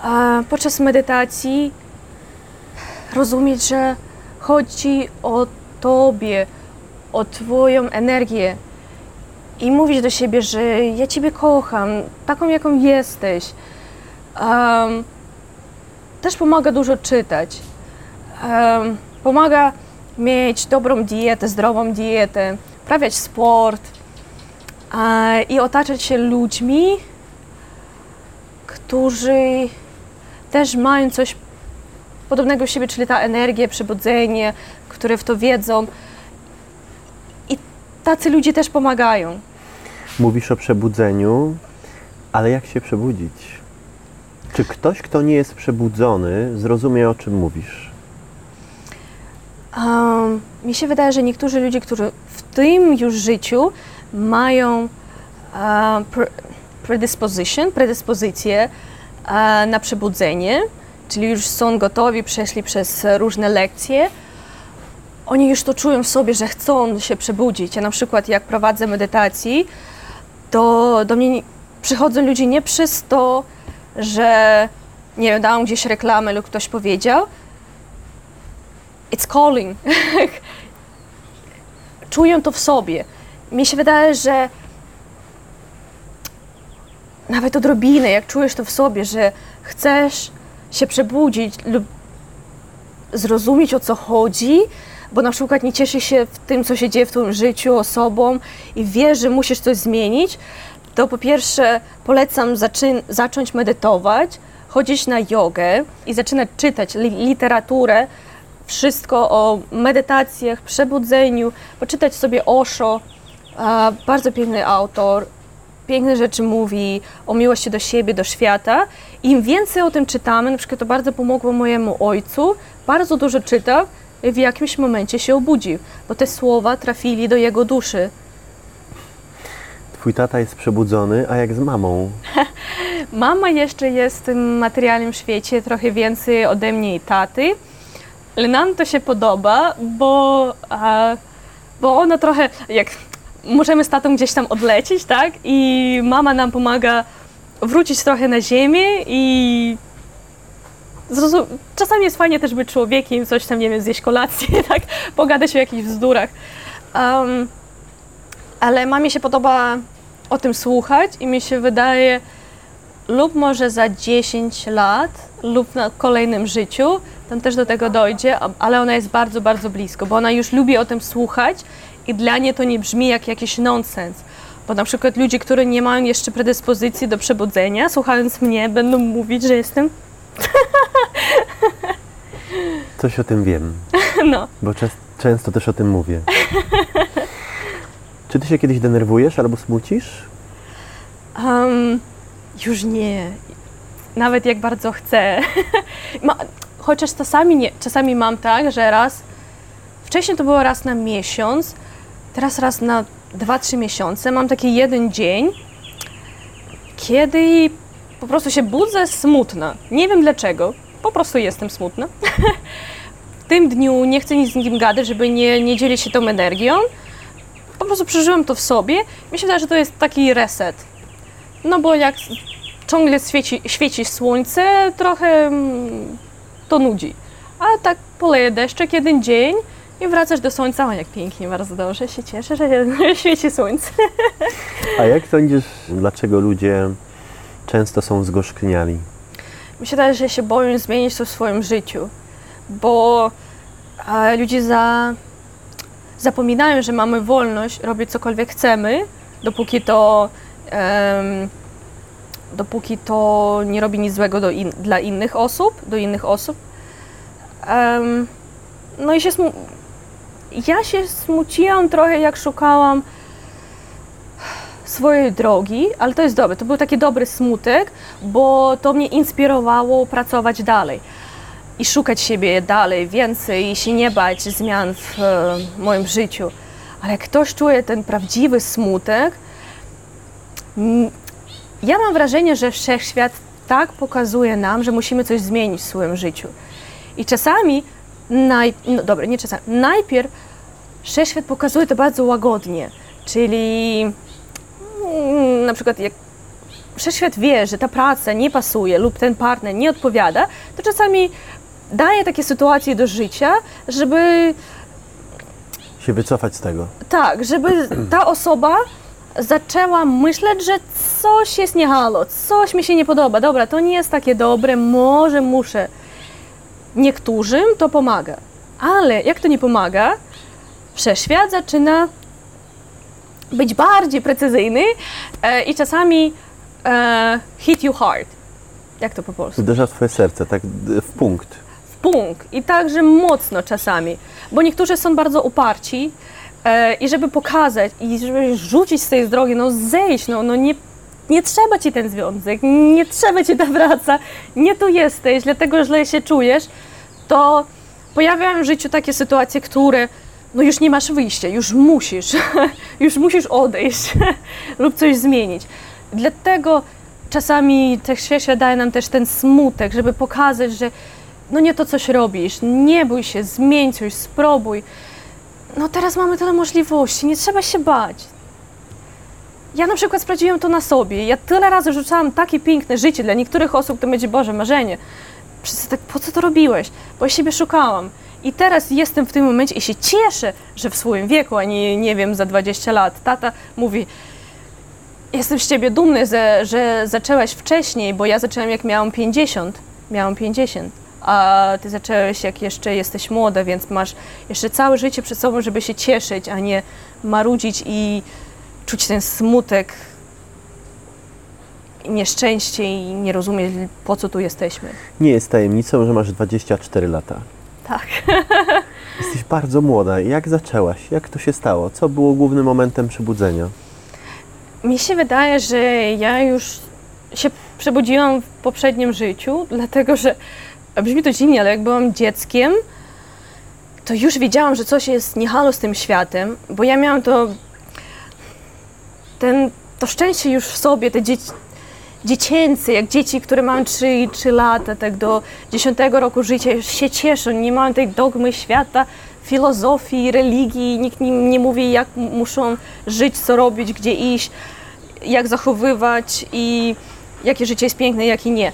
e, podczas medytacji rozumieć, że chodzi o Tobie, o Twoją energię i mówić do siebie, że ja Ciebie kocham, taką jaką jesteś. Też pomaga dużo czytać. Pomaga mieć dobrą dietę, zdrową dietę, uprawiać sport i otaczać się ludźmi, którzy też mają coś podobnego w siebie, czyli ta energia, przebudzenie, które w to wiedzą. I tacy ludzie też pomagają. Mówisz o przebudzeniu, ale jak się przebudzić? Czy ktoś, kto nie jest przebudzony, zrozumie o czym mówisz? Um, mi się wydaje, że niektórzy ludzie, którzy w tym już życiu mają predisposition, predyspozycję uh, na przebudzenie, czyli już są gotowi, przeszli przez różne lekcje, oni już to czują w sobie, że chcą się przebudzić. Ja na przykład jak prowadzę medytacji, to do mnie przychodzą ludzie nie przez to, że nie wiem, dałam gdzieś reklamę lub ktoś powiedział. It's calling. Czują to w sobie. Mi się wydaje, że nawet odrobinę, jak czujesz to w sobie, że chcesz się przebudzić lub zrozumieć o co chodzi, bo na przykład nie cieszy się w tym, co się dzieje w twoim życiu, osobą i wiesz, że musisz coś zmienić, to po pierwsze polecam zacząć medytować, chodzić na jogę i zaczynać czytać li- literaturę, wszystko o medytacjach, przebudzeniu, poczytać sobie Osho, bardzo piękny autor, piękne rzeczy mówi o miłości do siebie, do świata. Im więcej o tym czytamy, na przykład to bardzo pomogło mojemu ojcu, bardzo dużo czytał i w jakimś momencie się obudził, bo te słowa trafili do jego duszy. Twój tata jest przebudzony, a jak z mamą? Mama jeszcze jest w tym materialnym świecie trochę więcej ode mnie i taty, ale nam to się podoba, bo, a, bo ona trochę, jak możemy z tatą gdzieś tam odlecieć, tak? I mama nam pomaga wrócić trochę na ziemię i zrozum- czasami jest fajnie też być człowiekiem, coś tam, nie wiem, zjeść kolację, tak? Pogadać o jakichś bzdurach. Um, ale mamie się podoba o tym słuchać i mi się wydaje, lub może za 10 lat, lub na kolejnym życiu, tam też do tego dojdzie, ale ona jest bardzo, bardzo blisko, bo ona już lubi o tym słuchać i dla niej to nie brzmi jak jakiś nonsens. Bo na przykład ludzie, którzy nie mają jeszcze predyspozycji do przebudzenia, słuchając mnie, będą mówić, że jestem, Coś o tym wiem, no, bo czas, często też o tym mówię. Czy ty się kiedyś denerwujesz albo smucisz? Um, już nie. Nawet jak bardzo chcę. Chociaż czasami, nie, czasami mam tak, że raz, wcześniej to było raz na miesiąc, teraz raz na 2-3 miesiące. Mam taki jeden dzień, kiedy po prostu się budzę smutna. Nie wiem dlaczego, po prostu jestem smutna. w tym dniu nie chcę nic z nikim gadać, żeby nie, nie dzielić się tą energią. Po prostu przeżyłam to w sobie. Mi się wydaje, że to jest taki reset. No bo jak ciągle świeci, świeci słońce, trochę mm, to nudzi. A tak poleje deszczek jeden dzień i wracasz do słońca. O, jak pięknie, bardzo dobrze. Się cieszę, że świeci słońce. A jak sądzisz, dlaczego ludzie często są zgorzkniali? Wydaje, że się boją zmienić to w swoim życiu, bo e, ludzie za, zapominają, że mamy wolność robić cokolwiek chcemy, dopóki to, em, dopóki to nie robi nic złego do in, dla innych osób, do innych osób. Em, no i się smu- ja się smuciłam trochę, jak szukałam swojej drogi, ale to jest dobre. To był taki dobry smutek, bo to mnie inspirowało pracować dalej i szukać siebie dalej, więcej i się nie bać zmian w e, moim życiu. Ale jak ktoś czuje ten prawdziwy smutek, ja mam wrażenie, że wszechświat tak pokazuje nam, że musimy coś zmienić w swoim życiu. I czasami naj... no dobra, nie czasami, najpierw wszechświat pokazuje to bardzo łagodnie, czyli mm, na przykład jak wszechświat wie, że ta praca nie pasuje lub ten partner nie odpowiada, to czasami daje takie sytuacje do życia, żeby Się wycofać z tego. tak, żeby ta osoba zaczęła myśleć, że coś jest nie halo, coś mi się nie podoba. Dobra, to nie jest takie dobre, może muszę. Niektórym to pomaga, ale jak to nie pomaga, wszechświat zaczyna być bardziej precyzyjny e, i czasami e, hit you hard. Jak to po polsku? Uderza w twoje serce, tak w punkt. w punkt i także mocno czasami, bo niektórzy są bardzo uparci e, i żeby pokazać i żeby rzucić z tej drogi, no zejść, no, no nie, nie trzeba ci ten związek, nie trzeba ci ta praca, nie tu jesteś, dlatego źle się czujesz, to pojawiają w życiu takie sytuacje, które no już nie masz wyjścia, już musisz, już musisz odejść lub coś zmienić. Dlatego czasami wszechświat daje nam też ten smutek, żeby pokazać, że no nie to coś robisz, nie bój się, zmień coś, spróbuj. No teraz mamy tyle możliwości, nie trzeba się bać. Ja na przykład sprawdziłem to na sobie. Ja tyle razy rzucałam takie piękne życie. Dla niektórych osób to będzie Boże marzenie. Wszyscy tak, po co to robiłeś? Bo ja siebie szukałam. I teraz jestem w tym momencie i się cieszę, że w swoim wieku, a nie, nie wiem, za 20 lat. Tata mówi, jestem z ciebie dumny, że, że zaczęłaś wcześniej, bo ja zaczęłam jak miałam 50. Miałam 50. A ty zaczęłeś jak jeszcze jesteś młoda, więc masz jeszcze całe życie przed sobą, żeby się cieszyć, a nie marudzić i czuć ten smutek, nieszczęście i nie rozumieć, po co tu jesteśmy. Nie jest tajemnicą, że masz 24 lata. Tak. Jesteś bardzo młoda. Jak zaczęłaś? Jak to się stało? Co było głównym momentem przebudzenia? Mi się wydaje, że ja już się przebudziłam w poprzednim życiu, dlatego że brzmi to dziwnie, ale jak byłam dzieckiem, to już wiedziałam, że coś jest nie halo z tym światem, bo ja miałam to ten, to szczęście już w sobie, te dzieci, dziecięce, jak dzieci, które mają 3, 3 lata, tak do 10 roku życia, już się cieszą, nie mają tej dogmy świata, filozofii, religii, nikt im nie mówi, jak muszą żyć, co robić, gdzie iść, jak zachowywać i jakie życie jest piękne, jakie nie.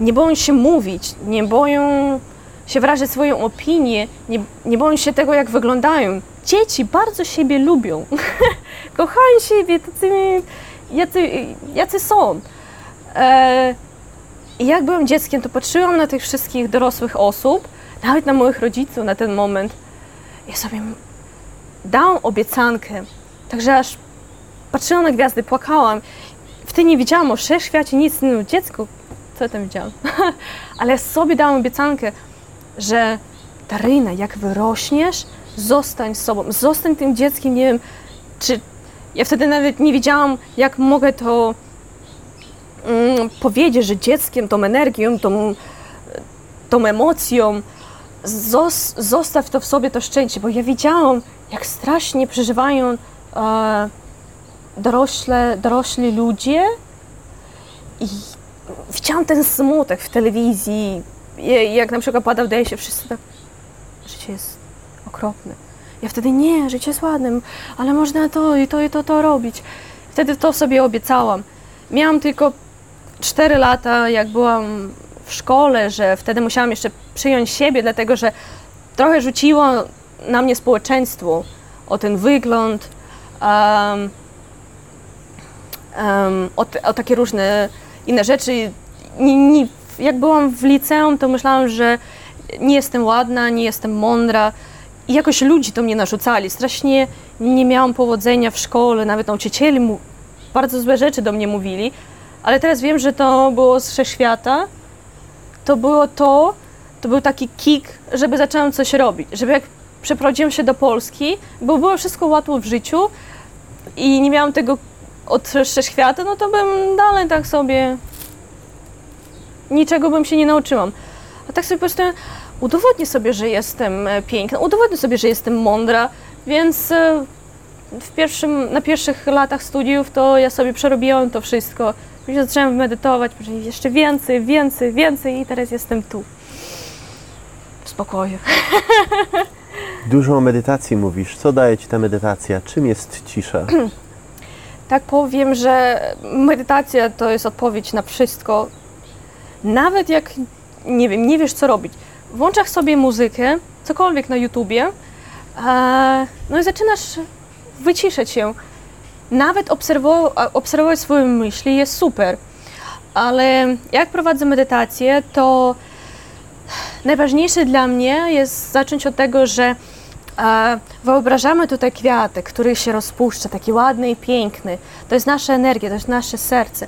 Nie boją się mówić, nie boją się wyrazić swoją opinię, nie, nie boją się tego, jak wyglądają. Dzieci bardzo siebie lubią, kochają siebie, tacy, jacy, jacy są. E, I jak byłam dzieckiem, to patrzyłam na tych wszystkich dorosłych osób, nawet na moich rodziców na ten moment. Ja sobie dałam obiecankę, także aż patrzyłam na gwiazdy, płakałam. Wtedy nie wiedziałam o wszechświacie nic, no dziecku, co tam widziałam? Ale ja sobie dałam obiecankę, że Daryna, jak wyrośniesz, zostań sobą, zostań tym dzieckiem, nie wiem, czy ja wtedy nawet nie wiedziałam, jak mogę to mm, powiedzieć, że dzieckiem, tą energią, tą, tą emocją, zos, zostaw to w sobie, to szczęście, bo ja widziałam, jak strasznie przeżywają e, dorośle, dorośli ludzie i widziałam ten smutek w telewizji, jak na przykład pada w się wszyscy tak, życie jest okropne. Ja wtedy nie, życie jest ładne, ale można to i to i to, to robić. Wtedy to sobie obiecałam. Miałam tylko 4 lata, jak byłam w szkole, że wtedy musiałam jeszcze przyjąć siebie, dlatego że trochę rzuciło na mnie społeczeństwo o ten wygląd, um, um, o, te, o takie różne inne rzeczy. Nie, nie, jak byłam w liceum, to myślałam, że nie jestem ładna, nie jestem mądra. I jakoś ludzi to mnie narzucali. Strasznie nie miałam powodzenia w szkole, nawet nauczyciele mu bardzo złe rzeczy do mnie mówili. Ale teraz wiem, że to było z wszechświata. To było to, to był taki kick, żeby zaczęłam coś robić. Żeby jak przeprowadziłam się do Polski, bo było wszystko łatwo w życiu i nie miałam tego od wszechświata, no to bym dalej tak sobie niczego bym się nie nauczyłam. A tak sobie po prostu udowodnię sobie, że jestem e, piękna, udowodnię sobie, że jestem mądra, więc e, w pierwszym, na pierwszych latach studiów to ja sobie przerobiłam to wszystko. Później zaczęłam medytować, później jeszcze więcej, więcej, więcej i teraz jestem tu. w spokoju. Dużo o medytacji mówisz. Co daje Ci ta medytacja? Czym jest cisza? Tak powiem, że medytacja to jest odpowiedź na wszystko. Nawet jak nie wiem, nie wiesz co robić. Włączasz sobie muzykę, cokolwiek na YouTubie, no i zaczynasz wyciszać się. Nawet obserwo- a- obserwować swoje myśli jest super. Ale jak prowadzę medytację, to najważniejsze dla mnie jest zacząć od tego, że wyobrażamy tutaj kwiatek, który się rozpuszcza, taki ładny i piękny. To jest nasza energia, to jest nasze serce.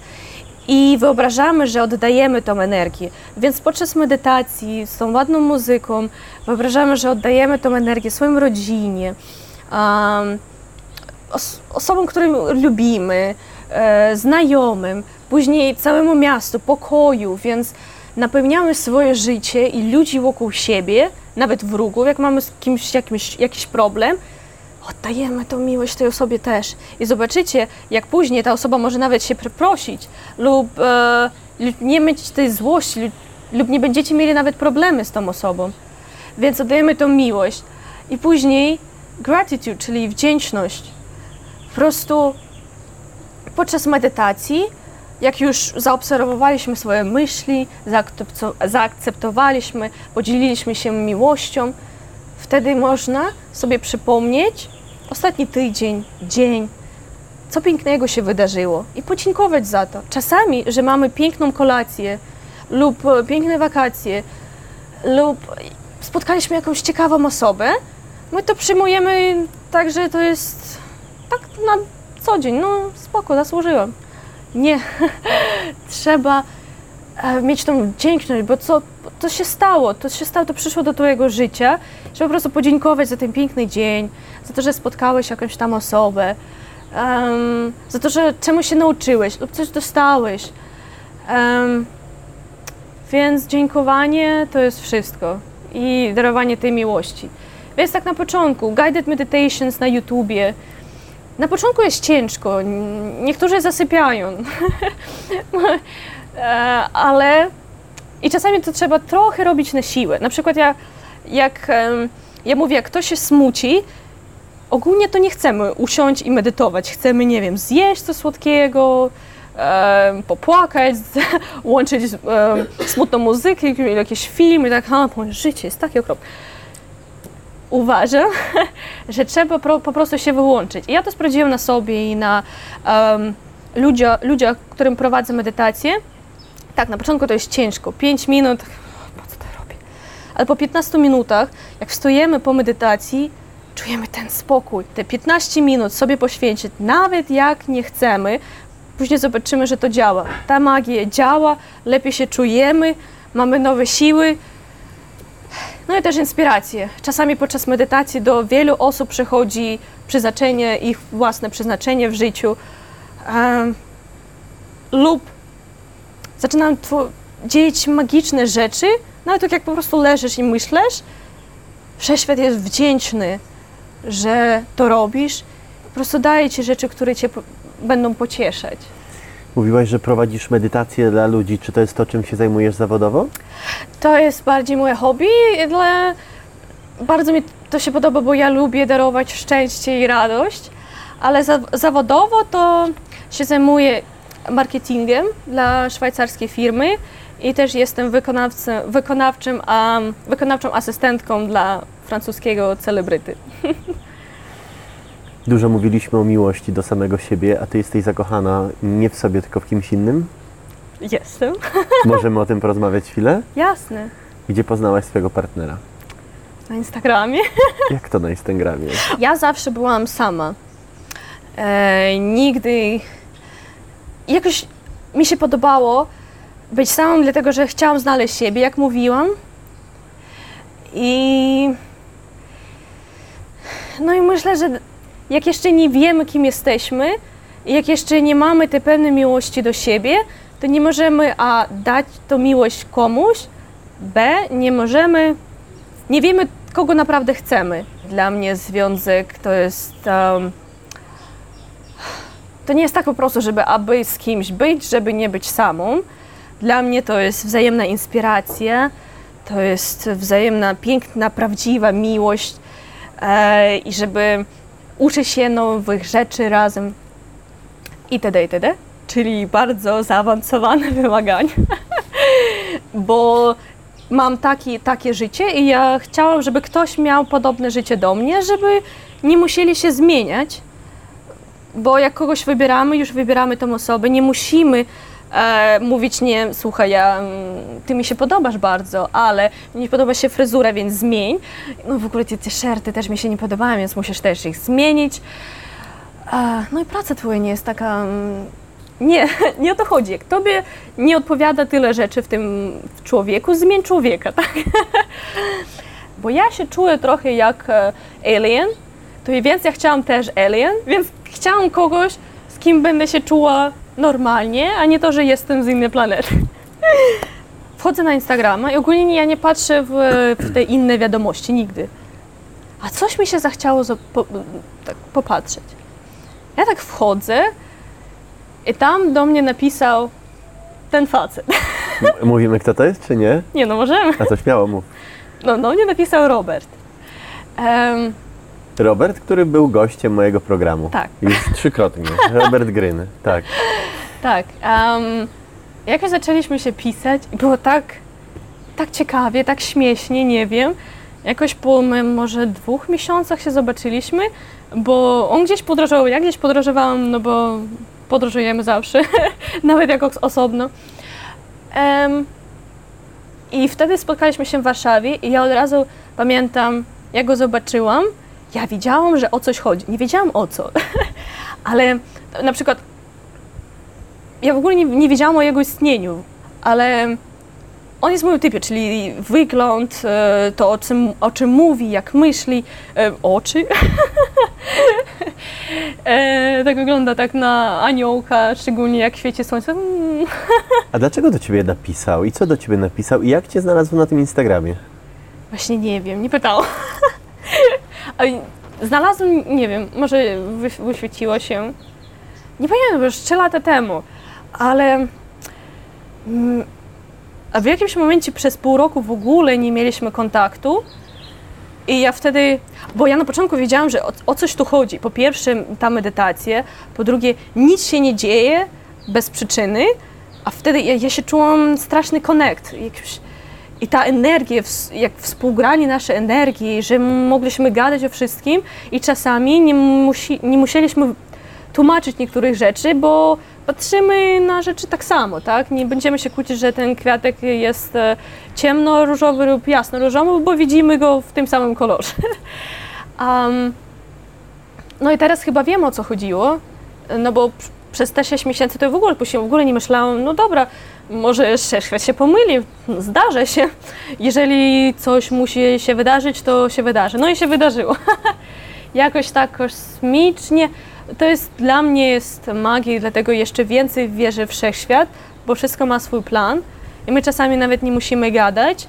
I wyobrażamy, że oddajemy tą energię. Więc podczas medytacji z tą ładną muzyką wyobrażamy, że oddajemy tą energię swoim rodzinie, os- osobom, którym lubimy, e, znajomym, później całemu miastu, pokoju, więc napełniamy swoje życie i ludzi wokół siebie, nawet wrogów, jak mamy z kimś jakimś, jakiś problem, oddajemy tą miłość tej osobie też. I zobaczycie, jak później ta osoba może nawet się przeprosić lub, e, lub nie mieć tej złości lub, lub nie będziecie mieli nawet problemy z tą osobą. Więc oddajemy tą miłość. I później gratitude, czyli wdzięczność. Po prostu podczas medytacji, jak już zaobserwowaliśmy swoje myśli, zaakcepto- zaakceptowaliśmy, podzieliliśmy się miłością, wtedy można sobie przypomnieć ostatni tydzień, dzień, co pięknego się wydarzyło i podziękować za to. Czasami, że mamy piękną kolację lub piękne wakacje lub spotkaliśmy jakąś ciekawą osobę, my to przyjmujemy tak, że to jest tak na co dzień, no spoko, zasłużyłam. Nie, trzeba e, mieć tą wdzięczność, bo co to się stało, to się stało, to przyszło do Twojego życia, żeby po prostu podziękować za ten piękny dzień, za to, że spotkałeś jakąś tam osobę, em, za to, że czemuś się nauczyłeś lub coś dostałeś. Em, więc dziękowanie to jest wszystko i darowanie tej miłości. Więc tak na początku, guided meditations na YouTubie. Na początku jest ciężko, niektórzy zasypiają, E, ale i czasami to trzeba trochę robić na siłę. Na przykład ja, jak ja mówię, jak ktoś się smuci, ogólnie to nie chcemy usiąść i medytować. Chcemy, nie wiem, zjeść coś słodkiego, popłakać, łączyć smutną muzykę, jakieś filmy, tak, a, moje życie jest takie okropne. Uważam, że trzeba po prostu się wyłączyć. I ja to sprawdziłam na sobie i na um, ludziach, ludziach, którym prowadzę medytację. Tak, na początku to jest ciężko, 5 minut, po co to robię? Ale po 15 minutach, jak wstajemy po medytacji, czujemy ten spokój. Te 15 minut sobie poświęcić, nawet jak nie chcemy, później zobaczymy, że to działa. Ta magia działa, lepiej się czujemy, mamy nowe siły. No i też inspiracje. Czasami podczas medytacji do wielu osób przychodzi przeznaczenie, ich własne przeznaczenie w życiu. Em, lub zaczynam dzieć magiczne rzeczy, nawet tak jak po prostu leżysz i myślisz, wszechświat jest wdzięczny, że to robisz. Po prostu daje ci rzeczy, które cię będą pocieszać. Mówiłaś, że prowadzisz medytację dla ludzi. Czy to jest to, czym się zajmujesz zawodowo? To jest bardziej moje hobby, ale bardzo mi to się podoba, bo ja lubię darować szczęście i radość, ale za, zawodowo to się zajmuję marketingiem dla szwajcarskiej firmy i też jestem wykonawcą, wykonawczym, a, wykonawczą asystentką dla francuskiego celebryty. Dużo mówiliśmy o miłości do samego siebie, a ty jesteś zakochana nie w sobie, tylko w kimś innym. Jestem. Możemy o tym porozmawiać chwilę? Jasne. Gdzie poznałaś swojego partnera? Na Instagramie. Jak to na Instagramie? Ja zawsze byłam sama. E, nigdy. Jakoś mi się podobało być samą, dlatego że chciałam znaleźć siebie, jak mówiłam. I. No i myślę, że jak jeszcze nie wiemy, kim jesteśmy, jak jeszcze nie mamy tej pewnej miłości do siebie, to nie możemy A dać tą miłość komuś, B nie możemy nie wiemy, kogo naprawdę chcemy. Dla mnie związek to jest. Um, to nie jest tak po prostu, żeby aby z kimś być, żeby nie być samą. Dla mnie to jest wzajemna inspiracja, to jest wzajemna, piękna, prawdziwa miłość e, i żeby uczyć się nowych rzeczy razem itd., itd., czyli bardzo zaawansowane wymagania, bo mam taki, takie życie i ja chciałam, żeby ktoś miał podobne życie do mnie, żeby nie musieli się zmieniać, bo jak kogoś wybieramy, już wybieramy tą osobę, nie musimy e, mówić nie, słuchaj, ja, mm, ty mi się podobasz bardzo, ale nie podoba się fryzura, więc zmień. No w ogóle te t-shirty też mi się nie podobają, więc musisz też ich zmienić. E, no i praca twoja nie jest taka... mm, Nie, nie o to chodzi. Jak tobie nie odpowiada tyle rzeczy w tym człowieku, zmień człowieka, tak? Bo ja się czuję trochę jak e, alien, to więc ja chciałam też alien, więc chciałam kogoś, z kim będę się czuła normalnie, a nie to, że jestem z innej planety. Wchodzę na Instagrama i ogólnie ja nie patrzę w, w te inne wiadomości nigdy. A coś mi się zachciało po, tak popatrzeć. Ja tak wchodzę i tam do mnie napisał ten facet. Mówimy, kto to jest, czy nie? Nie no, możemy. A to śmiało mów. No, do mnie napisał Robert. Em, Robert, który był gościem mojego programu. Tak. Już trzykrotnie. Robert Gryn, tak. Tak. Um, jakoś zaczęliśmy się pisać i było tak, tak ciekawie, tak śmiesznie, nie wiem. Jakoś po może dwóch miesiącach się zobaczyliśmy, bo on gdzieś podróżował, ja gdzieś podróżowałam, no bo podróżujemy zawsze, nawet jako osobno. Em, I wtedy spotkaliśmy się w Warszawie i ja od razu pamiętam, jak go zobaczyłam, ja wiedziałam, że o coś chodzi. Nie wiedziałam o co, ale na przykład ja w ogóle nie, nie wiedziałam o jego istnieniu, ale on jest moim typie, czyli wygląd, e, to o czym, o czym mówi, jak myśli, e, oczy. e, tak wygląda tak na aniołka, szczególnie jak świeci słońce. A dlaczego do ciebie napisał? I co do ciebie napisał? I jak cię znalazł na tym Instagramie? Właśnie nie wiem, nie pytałam. Ale Znalazłam, nie wiem, może wyś- wyświeciło się. Nie pamiętam, już 3 lata temu, ale mm, w jakimś momencie przez pół roku w ogóle nie mieliśmy kontaktu. I ja wtedy, bo ja na początku wiedziałam, że o, o coś tu chodzi. Po pierwsze, ta medytacja, po drugie, nic się nie dzieje bez przyczyny, a wtedy ja, ja się czułam straszny connect. Jakiś, i ta energia, jak współgranie naszej energii, że mogliśmy gadać o wszystkim i czasami nie, musi, nie musieliśmy tłumaczyć niektórych rzeczy, bo patrzymy na rzeczy tak samo, tak? Nie będziemy się kłócić, że ten kwiatek jest e, ciemno-różowy lub jasno-różowy, bo widzimy go w tym samym kolorze. um, no i teraz chyba wiem, o co chodziło, no bo przez te 6 miesięcy to w ogóle później w ogóle nie myślałam, no dobra, może świat się pomyli, zdarzy się. Jeżeli coś musi się wydarzyć, to się wydarzy. No i się wydarzyło. Jakoś tak kosmicznie. To jest dla mnie jest magia i dlatego jeszcze więcej wierzę w wszechświat, bo wszystko ma swój plan i my czasami nawet nie musimy gadać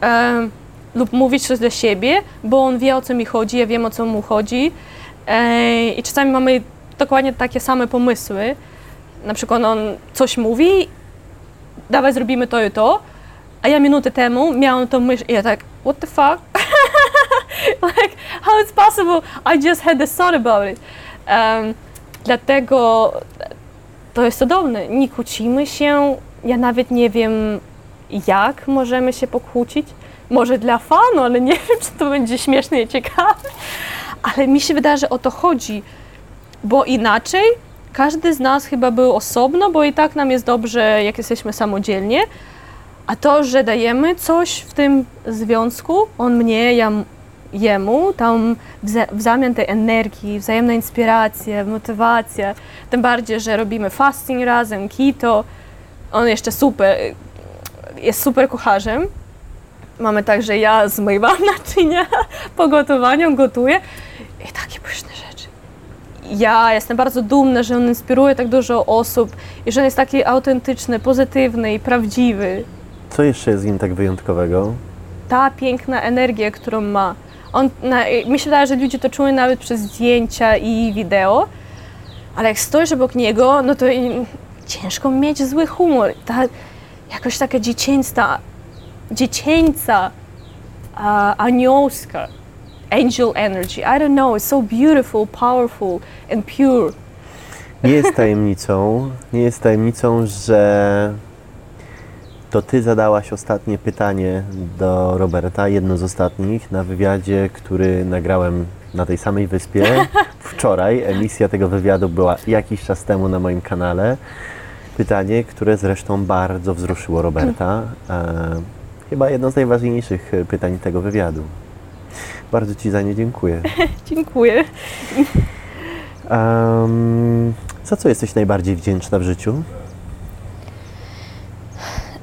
em, lub mówić coś dla siebie, bo on wie o co mi chodzi, ja wiem o co mu chodzi e, i czasami mamy dokładnie takie same pomysły. Na przykład on coś mówi dawaj zrobimy to i to, a ja minutę temu miałam tą myśl i ja tak, what the fuck? like, how it's possible? I just had this thought about it. Um, dlatego to jest cudowne. Nie kłócimy się. Ja nawet nie wiem, jak możemy się pokłócić. Może dla fanu, ale nie wiem, czy to będzie śmieszne i ciekawe. Ale mi się wydaje, że o to chodzi, bo inaczej każdy z nas chyba był osobno, bo i tak nam jest dobrze, jak jesteśmy samodzielnie. A to, że dajemy coś w tym związku, on mnie, ja jemu, tam w, za- w zamian tej energii, wzajemna inspiracja, motywacja, tym bardziej, że robimy fasting razem, keto, on jeszcze super, jest super kucharzem. Mamy tak, że ja zmywam naczynia po gotowaniu, gotuję i takie pyszne ja jestem bardzo dumna, że on inspiruje tak dużo osób i że on jest taki autentyczny, pozytywny i prawdziwy. Co jeszcze jest w nim tak wyjątkowego? Ta piękna energia, którą ma. On, na, mi się wydaje, że ludzie to czują nawet przez zdjęcia i wideo, ale jak stoisz obok niego, no to ciężko mieć zły humor. Ta, jakoś taka dziecięca dziecięca, uh, aniołska. Angel energy. I don't know, it's so beautiful, powerful and pure. Nie jest tajemnicą, nie jest tajemnicą, że to ty zadałaś ostatnie pytanie do Roberta, jedno z ostatnich, na wywiadzie, który nagrałem na tej samej wyspie wczoraj. Emisja tego wywiadu była jakiś czas temu na moim kanale. Pytanie, które zresztą bardzo wzruszyło Roberta. E, chyba jedno z najważniejszych pytań tego wywiadu. Bardzo Ci za nie dziękuję. Dziękuję. Um, za co jesteś najbardziej wdzięczna w życiu?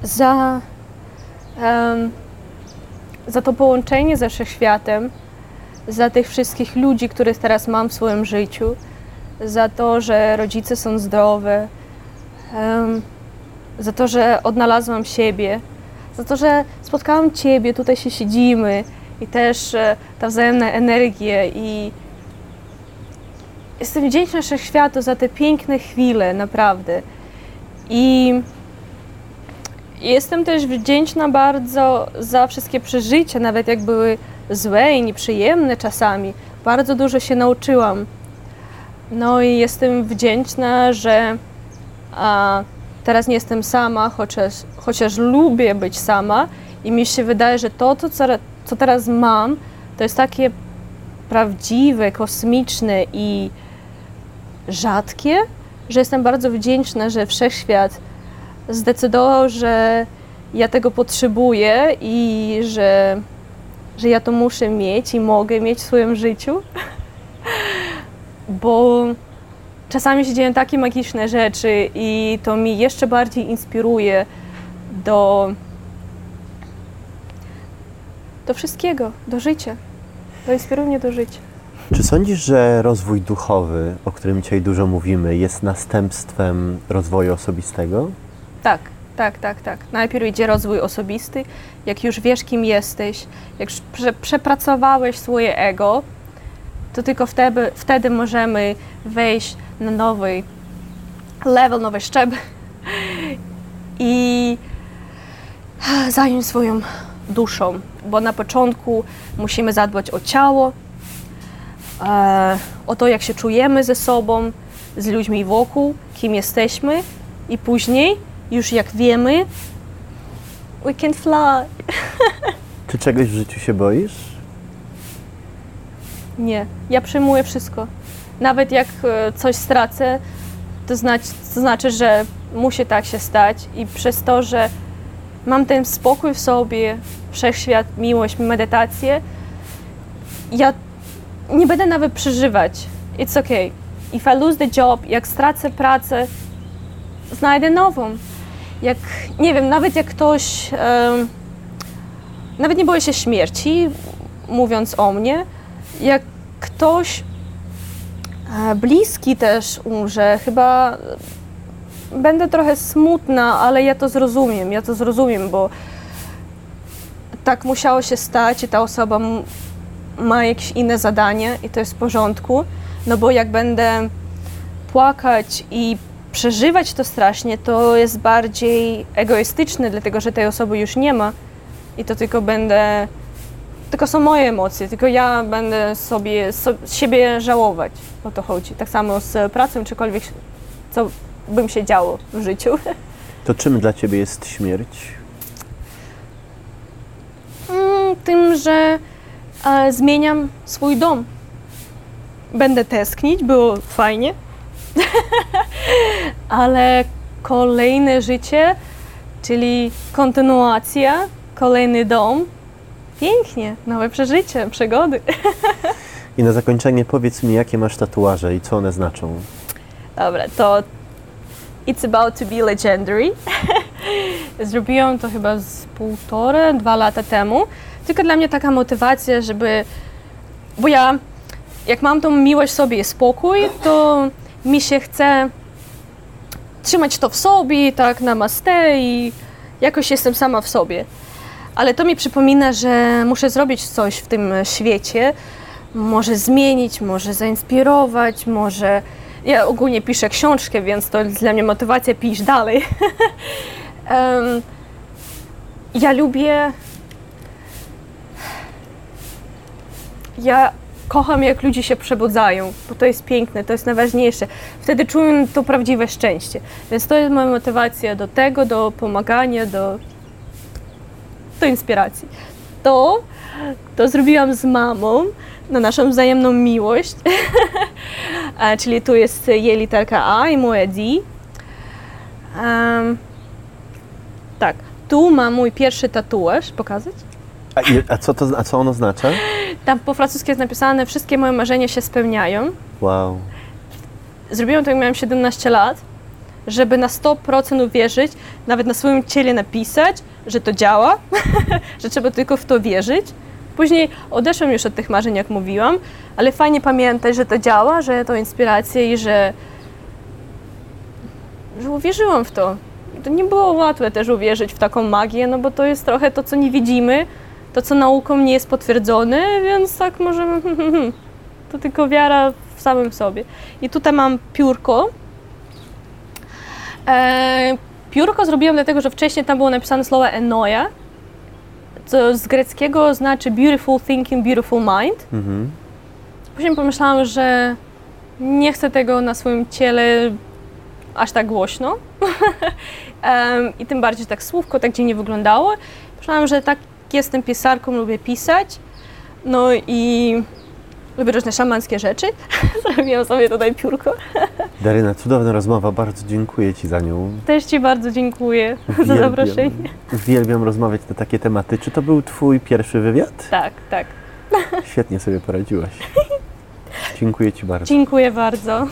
Za, em, za to połączenie ze wszechświatem, za tych wszystkich ludzi, których teraz mam w swoim życiu, za to, że rodzice są zdrowe, em, za to, że odnalazłam siebie, za to, że spotkałam Ciebie, tutaj się siedzimy i też e, ta wzajemna energia i jestem wdzięczna Wszechświatu za te piękne chwile, naprawdę. I jestem też wdzięczna bardzo za wszystkie przeżycia, nawet jak były złe i nieprzyjemne czasami. Bardzo dużo się nauczyłam. No i jestem wdzięczna, że a, teraz nie jestem sama, chociaż, chociaż lubię być sama i mi się wydaje, że to, co, co teraz mam, to jest takie prawdziwe, kosmiczne i rzadkie, że jestem bardzo wdzięczna, że wszechświat zdecydował, że ja tego potrzebuję i że, że ja to muszę mieć i mogę mieć w swoim życiu. Bo czasami się dzieją takie magiczne rzeczy i to mi jeszcze bardziej inspiruje do, do wszystkiego, do życia. To inspiruje mnie do życia. Czy sądzisz, że rozwój duchowy, o którym dzisiaj dużo mówimy, jest następstwem rozwoju osobistego? Tak, tak, tak, tak. Najpierw idzie rozwój osobisty. Jak już wiesz, kim jesteś, jak już prze, przepracowałeś swoje ego, to tylko wtedy, wtedy możemy wejść na nowy level, nowy szczebel i zająć swoją duszą, bo na początku musimy zadbać o ciało, e, o to, jak się czujemy ze sobą, z ludźmi wokół, kim jesteśmy i później już jak wiemy, we can fly. Czy czegoś w życiu się boisz? Nie, ja przyjmuję wszystko. Nawet jak e, coś stracę, to znaczy, to znaczy, że musi tak się stać i przez to, że mam ten spokój w sobie, wszechświat, miłość, medytację, ja nie będę nawet przeżywać. It's okay. If I lose the job, jak stracę pracę, znajdę nową. Jak, nie wiem, nawet jak ktoś, em, nawet nie boję się śmierci, mówiąc o mnie, jak ktoś e, bliski też umrze, chyba będę trochę smutna, ale ja to zrozumiem, ja to zrozumiem, bo tak musiało się stać i ta osoba ma jakieś inne zadanie i to jest w porządku, no bo jak będę płakać i przeżywać to strasznie, to jest bardziej egoistyczne, dlatego że tej osoby już nie ma i to tylko będę, tylko są moje emocje, tylko ja będę sobie, so, siebie żałować, o to chodzi. Tak samo z pracą, czykolwiek, co bym się działo w życiu. To czym dla ciebie jest śmierć? Mm, tym, że e, zmieniam swój dom. Będę tęsknić, było fajnie, ale kolejne życie, czyli kontynuacja, kolejny dom, pięknie, nowe przeżycie, przygody. I na zakończenie powiedz mi, jakie masz tatuaże i co one znaczą. Dobra, to It's about to be legendary. Zrobiłam to chyba z półtora, dwa lata temu. Tylko dla mnie taka motywacja, żeby. Bo ja, jak mam tą miłość sobie i spokój, to mi się chce trzymać to w sobie, tak namaste i jakoś jestem sama w sobie. Ale to mi przypomina, że muszę zrobić coś w tym świecie, może zmienić, może zainspirować, może. Ja ogólnie piszę książkę, więc to jest dla mnie motywacja pisz dalej. Em, Ja lubię. Ja kocham, jak ludzie się przebudzają, bo to jest piękne, to jest najważniejsze. Wtedy czuję to prawdziwe szczęście. Więc to jest moja motywacja do tego, do pomagania, do, do inspiracji. To, to zrobiłam z mamą na naszą wzajemną miłość. Czyli tu jest jej literka A i moja D. Em, tak, tu mam mój pierwszy tatuaż. Pokazać? A, a, co, to, a co on oznacza? Tam po francusku jest napisane, wszystkie moje marzenia się spełniają. Wow. Zrobiłam to, jak miałam 17 lat, żeby na 100% uwierzyć, nawet na swoim ciele napisać, że to działa, że trzeba tylko w to wierzyć. Później odeszłam już od tych marzeń, jak mówiłam, ale fajnie pamiętać, że to działa, że to inspiracja i że, że uwierzyłam w to. To nie było łatwe też uwierzyć w taką magię, no bo to jest trochę to, co nie widzimy, to, co nauką nie jest potwierdzone, więc tak możemy... To tylko wiara w samym sobie. I tutaj mam piórko. E, piórko zrobiłam dlatego, że wcześniej tam było napisane słowo enoja, co z greckiego znaczy beautiful thinking, beautiful mind. Mhm. Później pomyślałam, że nie chcę tego na swoim ciele aż tak głośno. I tym bardziej tak słówko tak dziwnie wyglądało. Myślałam, że tak jestem pisarką, lubię pisać. No i lubię różne szamanskie rzeczy. Zrobiłam sobie tutaj piórko. Daryna, cudowna rozmowa, bardzo dziękuję Ci za nią. Też Ci bardzo dziękuję za Uwielbiam- zaproszenie. Uwielbiam rozmawiać na takie tematy. Czy to był Twój pierwszy wywiad? Tak, tak. Świetnie sobie poradziłaś. Dziękuję Ci bardzo. Dziękuję bardzo.